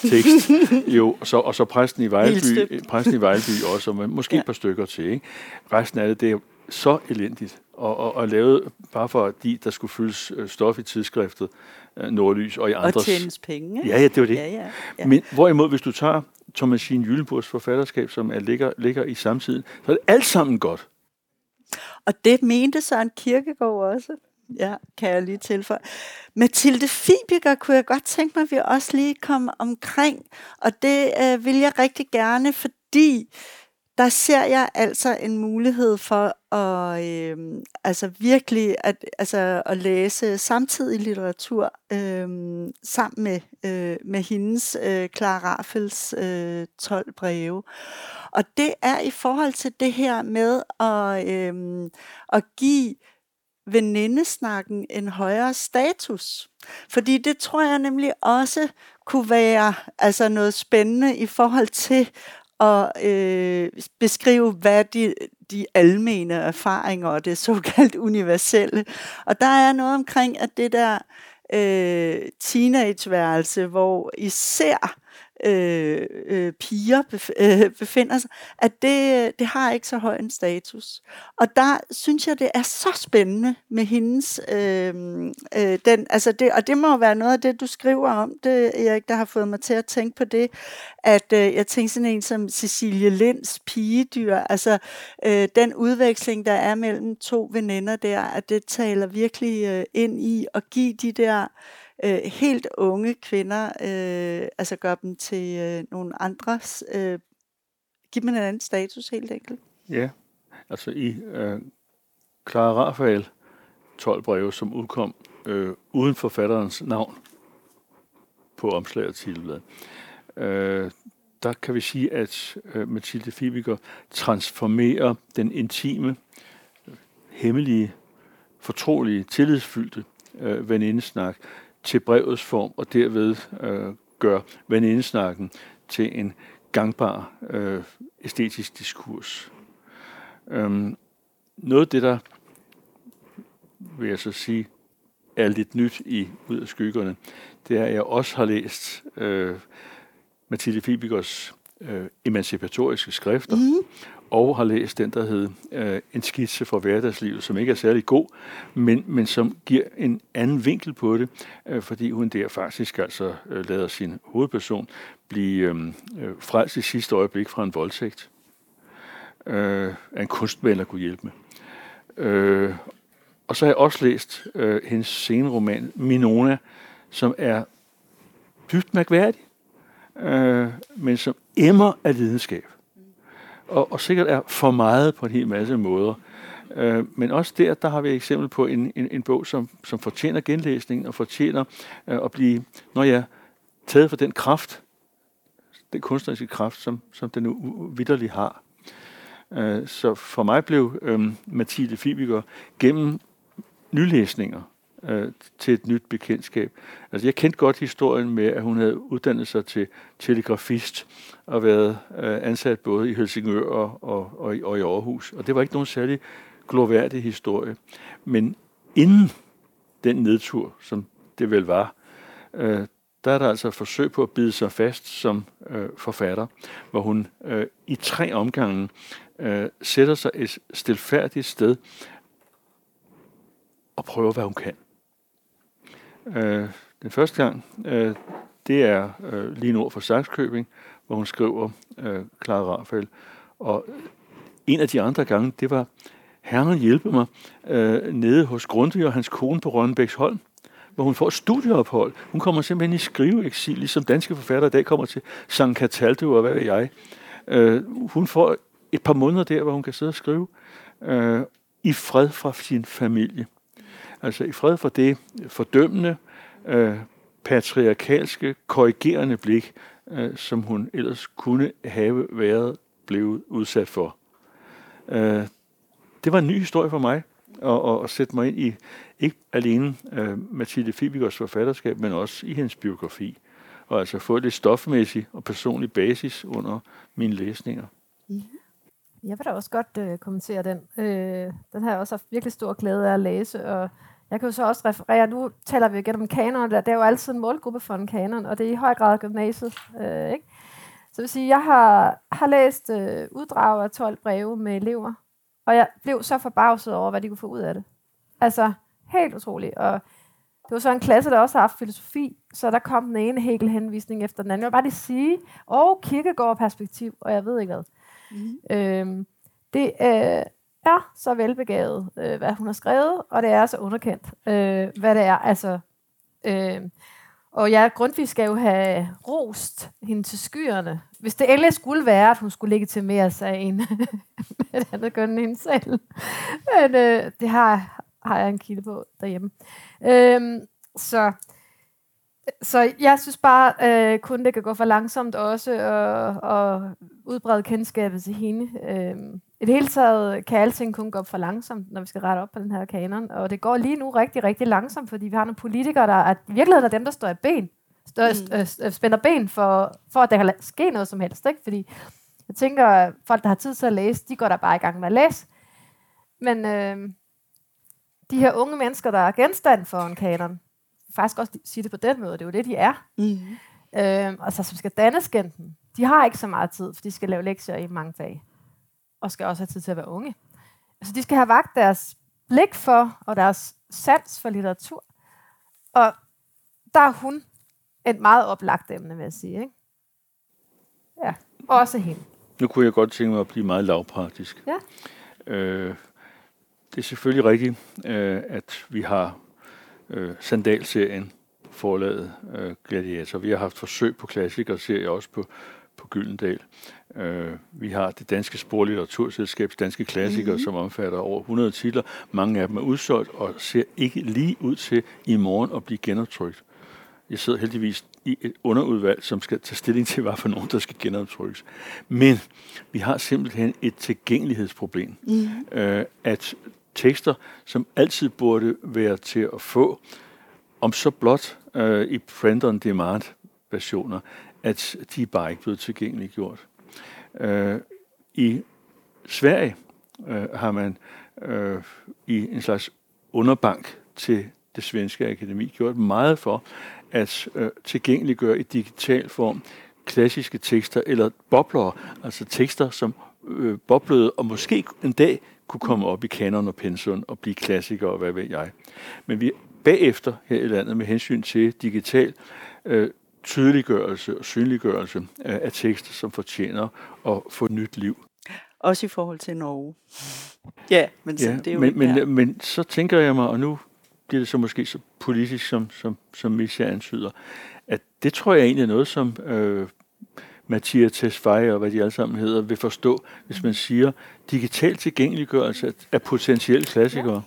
tekst. jo, og så, og så præsten i Vejleby, præsten i Vejleby også, og måske ja. et par stykker til. Ikke? Resten af det, det er så elendigt, og, og, og lavet bare fordi der skulle fyldes øh, stof i tidsskriftet øh, Nordlys og i andres... Og tjenes penge. Ja, ja, det var det. Ja, ja, ja. Men hvorimod, hvis du tager Thomasine Jyllenburgs forfatterskab, som er, ligger, ligger i samtiden, så er det alt sammen godt. Og det mente Søren Kirkegaard også. Ja, kan jeg lige tilføje. Mathilde Fibiger kunne jeg godt tænke mig, at vi også lige kom omkring. Og det øh, vil jeg rigtig gerne, fordi der ser jeg altså en mulighed for at øh, altså virkelig at, altså at læse samtidig litteratur øh, sammen med, øh, med hendes øh, Clara Raffels øh, 12 breve. Og det er i forhold til det her med at, øh, at give venindesnakken en højere status. Fordi det tror jeg nemlig også kunne være altså noget spændende i forhold til og øh, beskrive, hvad de, de almene erfaringer og det såkaldt universelle. Og der er noget omkring, at det der øh, teenageværelse, hvor især øh, øh, piger bef, øh, befinder sig, at det, det har ikke så høj en status. Og der synes jeg, det er så spændende med hendes, øh, øh, den, altså det, og det må være noget af det, du skriver om det, Erik, der har fået mig til at tænke på det, at øh, jeg tænker sådan en som Cecilie Linds pigedyr, altså øh, den udveksling, der er mellem to veninder der, at det taler virkelig øh, ind i at give de der øh, helt unge kvinder, øh, altså gør dem til øh, nogle andres, øh, give dem en anden status helt enkelt. Ja, altså i øh, Clara Rafael 12 breve, som udkom øh, uden forfatterens navn på omslaget til øh, der kan vi sige, at øh, Mathilde Fibiger transformerer den intime, hemmelige, fortrolige, tillidsfyldte øh, venindesnak til brevets form, og derved øh, gør venindesnakken til en gangbar øh, æstetisk diskurs. Øhm, noget af det, der vil jeg så sige, er lidt nyt i Ud af skyggerne, det er, at jeg også har læst øh, Mathilde Fibigers øh, emancipatoriske skrifter, mm og har læst den, der hedder øh, En skitse for hverdagslivet, som ikke er særlig god, men, men som giver en anden vinkel på det, øh, fordi hun der faktisk altså øh, lader sin hovedperson blive øh, øh frelst i sidste øjeblik fra en voldtægt, øh, af en kunstmaler kunne hjælpe med. Øh, og så har jeg også læst øh, hendes sceneroman Minona, som er dybt mærkværdig, øh, men som emmer af lidenskab og, og sikkert er for meget på en hel masse måder. Øh, men også der, der har vi et eksempel på en, en, en bog, som, som fortjener genlæsning og fortjener øh, at blive, når jeg taget for den kraft, den kunstneriske kraft, som, som den nu vidderlig har. Øh, så for mig blev øh, Mathilde Fibiger gennem nylæsninger øh, til et nyt bekendtskab. Altså, jeg kendte godt historien med, at hun havde uddannet sig til telegrafist og været øh, ansat både i Helsingør og, og, og, og i Aarhus. Og det var ikke nogen særlig gloværdig historie. Men inden den nedtur, som det vel var, øh, der er der altså et forsøg på at bide sig fast som øh, forfatter, hvor hun øh, i tre omgange øh, sætter sig et stilfærdigt sted og prøver, hvad hun kan. Øh, den første gang, øh, det er øh, lige nord for Saxkøbing, hvor hun skriver øh, Clara Rafael. Og en af de andre gange, det var Herren hjælpe mig øh, nede hos Grundtvig og hans kone på Rønnebæksholm, hvor hun får et studieophold. Hun kommer simpelthen i skriveeksil, ligesom danske forfattere i dag kommer til Sankt Cataldo og hvad ved jeg. Øh, hun får et par måneder der, hvor hun kan sidde og skrive øh, i fred fra sin familie. Altså i fred for det fordømmende, øh, patriarkalske, korrigerende blik, øh, som hun ellers kunne have været blevet udsat for. Øh, det var en ny historie for mig, at, at, sætte mig ind i ikke alene øh, Mathilde Fibikers forfatterskab, men også i hendes biografi. Og altså få lidt stofmæssig og personlig basis under mine læsninger. Ja. Jeg vil da også godt øh, kommentere den. Øh, den har jeg også haft virkelig stor glæde af at læse, og jeg kan jo så også referere, nu taler vi igen om kanon, der, der er jo altid en målgruppe for en kanon, og det er i høj grad gymnasiet. Øh, ikke? Så vil sige, jeg har, har læst øh, uddrag af 12 breve med elever, og jeg blev så forbavset over, hvad de kunne få ud af det. Altså, helt utroligt. Og det var så en klasse, der også har haft filosofi, så der kom den ene Hegel-henvisning efter den anden. Jeg vil bare lige sige, og kirkegård-perspektiv, og jeg ved ikke hvad. Mm. Øhm, det øh, er så velbegavet, øh, hvad hun har skrevet, og det er så underkendt, øh, hvad det er. Altså, øh, og ja, Grundtvig skal jo have rost hende til skyerne. Hvis det ellers skulle være, at hun skulle legitimere sig en med andet gør end hende selv. Men øh, det har, har jeg en kilde på derhjemme. Øh, så, så jeg synes bare, øh, kun det kan gå for langsomt også, og, og udbrede kendskabet til hende. Øh, i det hele taget kan alting kun gå for langsomt, når vi skal rette op på den her kanon. Og det går lige nu rigtig, rigtig langsomt, fordi vi har nogle politikere, der er, i virkeligheden er dem, der står i ben. Står, mm. øh, øh spænder ben for, for, at der kan ske noget som helst. Ikke? Fordi jeg tænker, at folk, der har tid til at læse, de går der bare i gang med at læse. Men øh, de her unge mennesker, der er genstand for en kanon, faktisk også sige det på den måde, det er jo det, de er. Mm. Øh, altså, som skal danne skænden. De har ikke så meget tid, for de skal lave lektier i mange fag og skal også have tid til at være unge. Altså, de skal have vagt deres blik for, og deres sans for litteratur. Og der er hun et meget oplagt emne, vil jeg sige. Ikke? Ja, også hende. Nu kunne jeg godt tænke mig at blive meget lavpraktisk. Ja. Øh, det er selvfølgelig rigtigt, øh, at vi har øh, sandalserien forlaget øh, Gladiator. Vi har haft forsøg på klassikerserie også på, på Gyldendal. Øh, vi har det danske sporlitteraturselskabs danske klassikere, mm-hmm. som omfatter over 100 titler. Mange af dem er udsolgt og ser ikke lige ud til i morgen at blive genoptrykt. Jeg sidder heldigvis i et underudvalg, som skal tage stilling til, hvad for nogen, der skal genoptrykkes. Men vi har simpelthen et tilgængelighedsproblem. Mm. Øh, at tekster, som altid burde være til at få, om så blot øh, i print-on-demand versioner, at de er bare ikke blevet tilgængeliggjort. Øh, I Sverige øh, har man øh, i en slags underbank til det svenske akademi gjort meget for at øh, tilgængeliggøre i digital form klassiske tekster eller bobler, altså tekster, som øh, boblede og måske en dag kunne komme op i kanon og pensum og blive klassikere og hvad ved jeg. Men vi bagefter her i landet med hensyn til digital øh, tydeliggørelse og synliggørelse af tekster, som fortjener at få nyt liv. Også i forhold til Norge. Ja, men, ja, det er jo men, men, men så tænker jeg mig, og nu bliver det så måske så politisk, som, som, som Misha antyder, at det tror jeg egentlig er noget, som øh, Mathias Tesfaye og hvad de alle sammen hedder, vil forstå, hvis man siger digital tilgængeliggørelse af potentielle klassikere.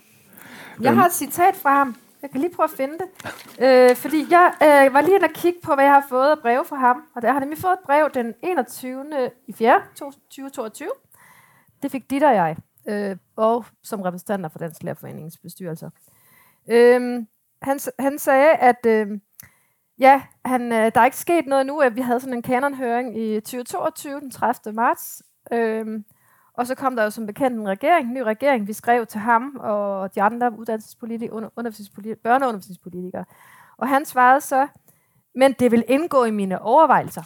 Ja. Jeg har et citat fra ham. Jeg kan lige prøve at finde det. Øh, fordi jeg øh, var lige inde og kigge på, hvad jeg har fået af brev fra ham. Og der har nemlig fået et brev den 21. i 4. 2022. Det fik dit og jeg. Øh, og som repræsentanter for Dansk Lærerforeningens bestyrelser. Øh, han, han sagde, at øh, ja, han, øh, der er ikke sket noget nu. At vi havde sådan en kanonhøring i 2022, den 30. marts. Øh, og så kom der jo som bekendt en regering, en ny regering. Vi skrev til ham og de andre uddannelsespolitikere, undervisningspolitikere, børneundervisningspolitikere. Og han svarede så men det vil indgå i mine overvejelser.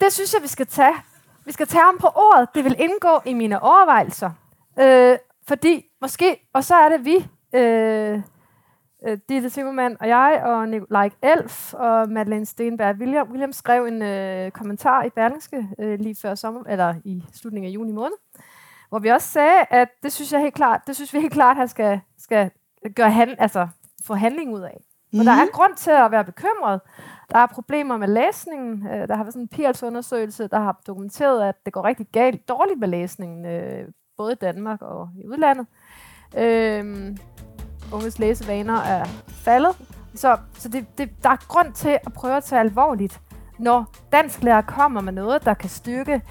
Det synes jeg, vi skal tage. Vi skal tage ham på ordet. Det vil indgå i mine overvejelser. Øh, fordi måske, og så er det vi, øh, øh, Ditte Timmermann og jeg, og Nikolaj Elf og Madeleine Stenberg. William, William skrev en øh, kommentar i Berlingske øh, lige før sommer, eller i slutningen af juni måned, hvor vi også sagde, at det synes jeg helt klart, det synes vi helt klart, at han skal, skal gøre hand, altså, få handling ud af. Mm. der er mhm. grund til at være bekymret. Der er problemer med læsningen. Øh, der har været sådan en PIRLS-undersøgelse, der har dokumenteret, at det går rigtig galt, dårligt med læsningen, øh, både i Danmark og i udlandet. Øh, unges læsevaner er faldet. Så, så det, det, der er grund til at prøve at tage alvorligt, når dansklærer kommer med noget, der kan styrke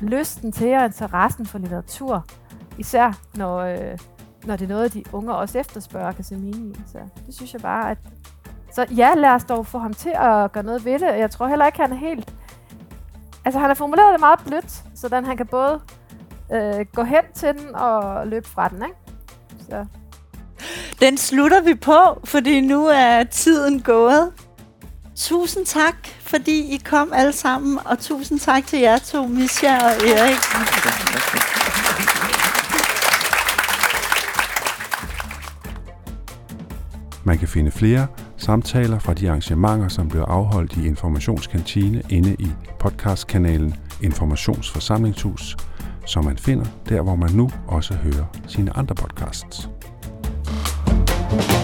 lysten til og interessen for litteratur. Især når, øh, når det er noget, de unge også efterspørger kan se mening i. Så det synes jeg bare, at... Så ja, lad os dog få ham til at gøre noget ved det. Jeg tror heller ikke, han er helt... Altså, han har formuleret det meget blødt, så den han kan både øh, gå hen til den og løbe fra den, ikke? Så. Den slutter vi på, fordi nu er tiden gået. Tusind tak, fordi I kom alle sammen, og tusind tak til jer to, Misha og Erik. Man kan finde flere samtaler fra de arrangementer, som bliver afholdt i Informationskantine inde i podcastkanalen Informationsforsamlingshus, som man finder der, hvor man nu også hører sine andre podcasts. Thank you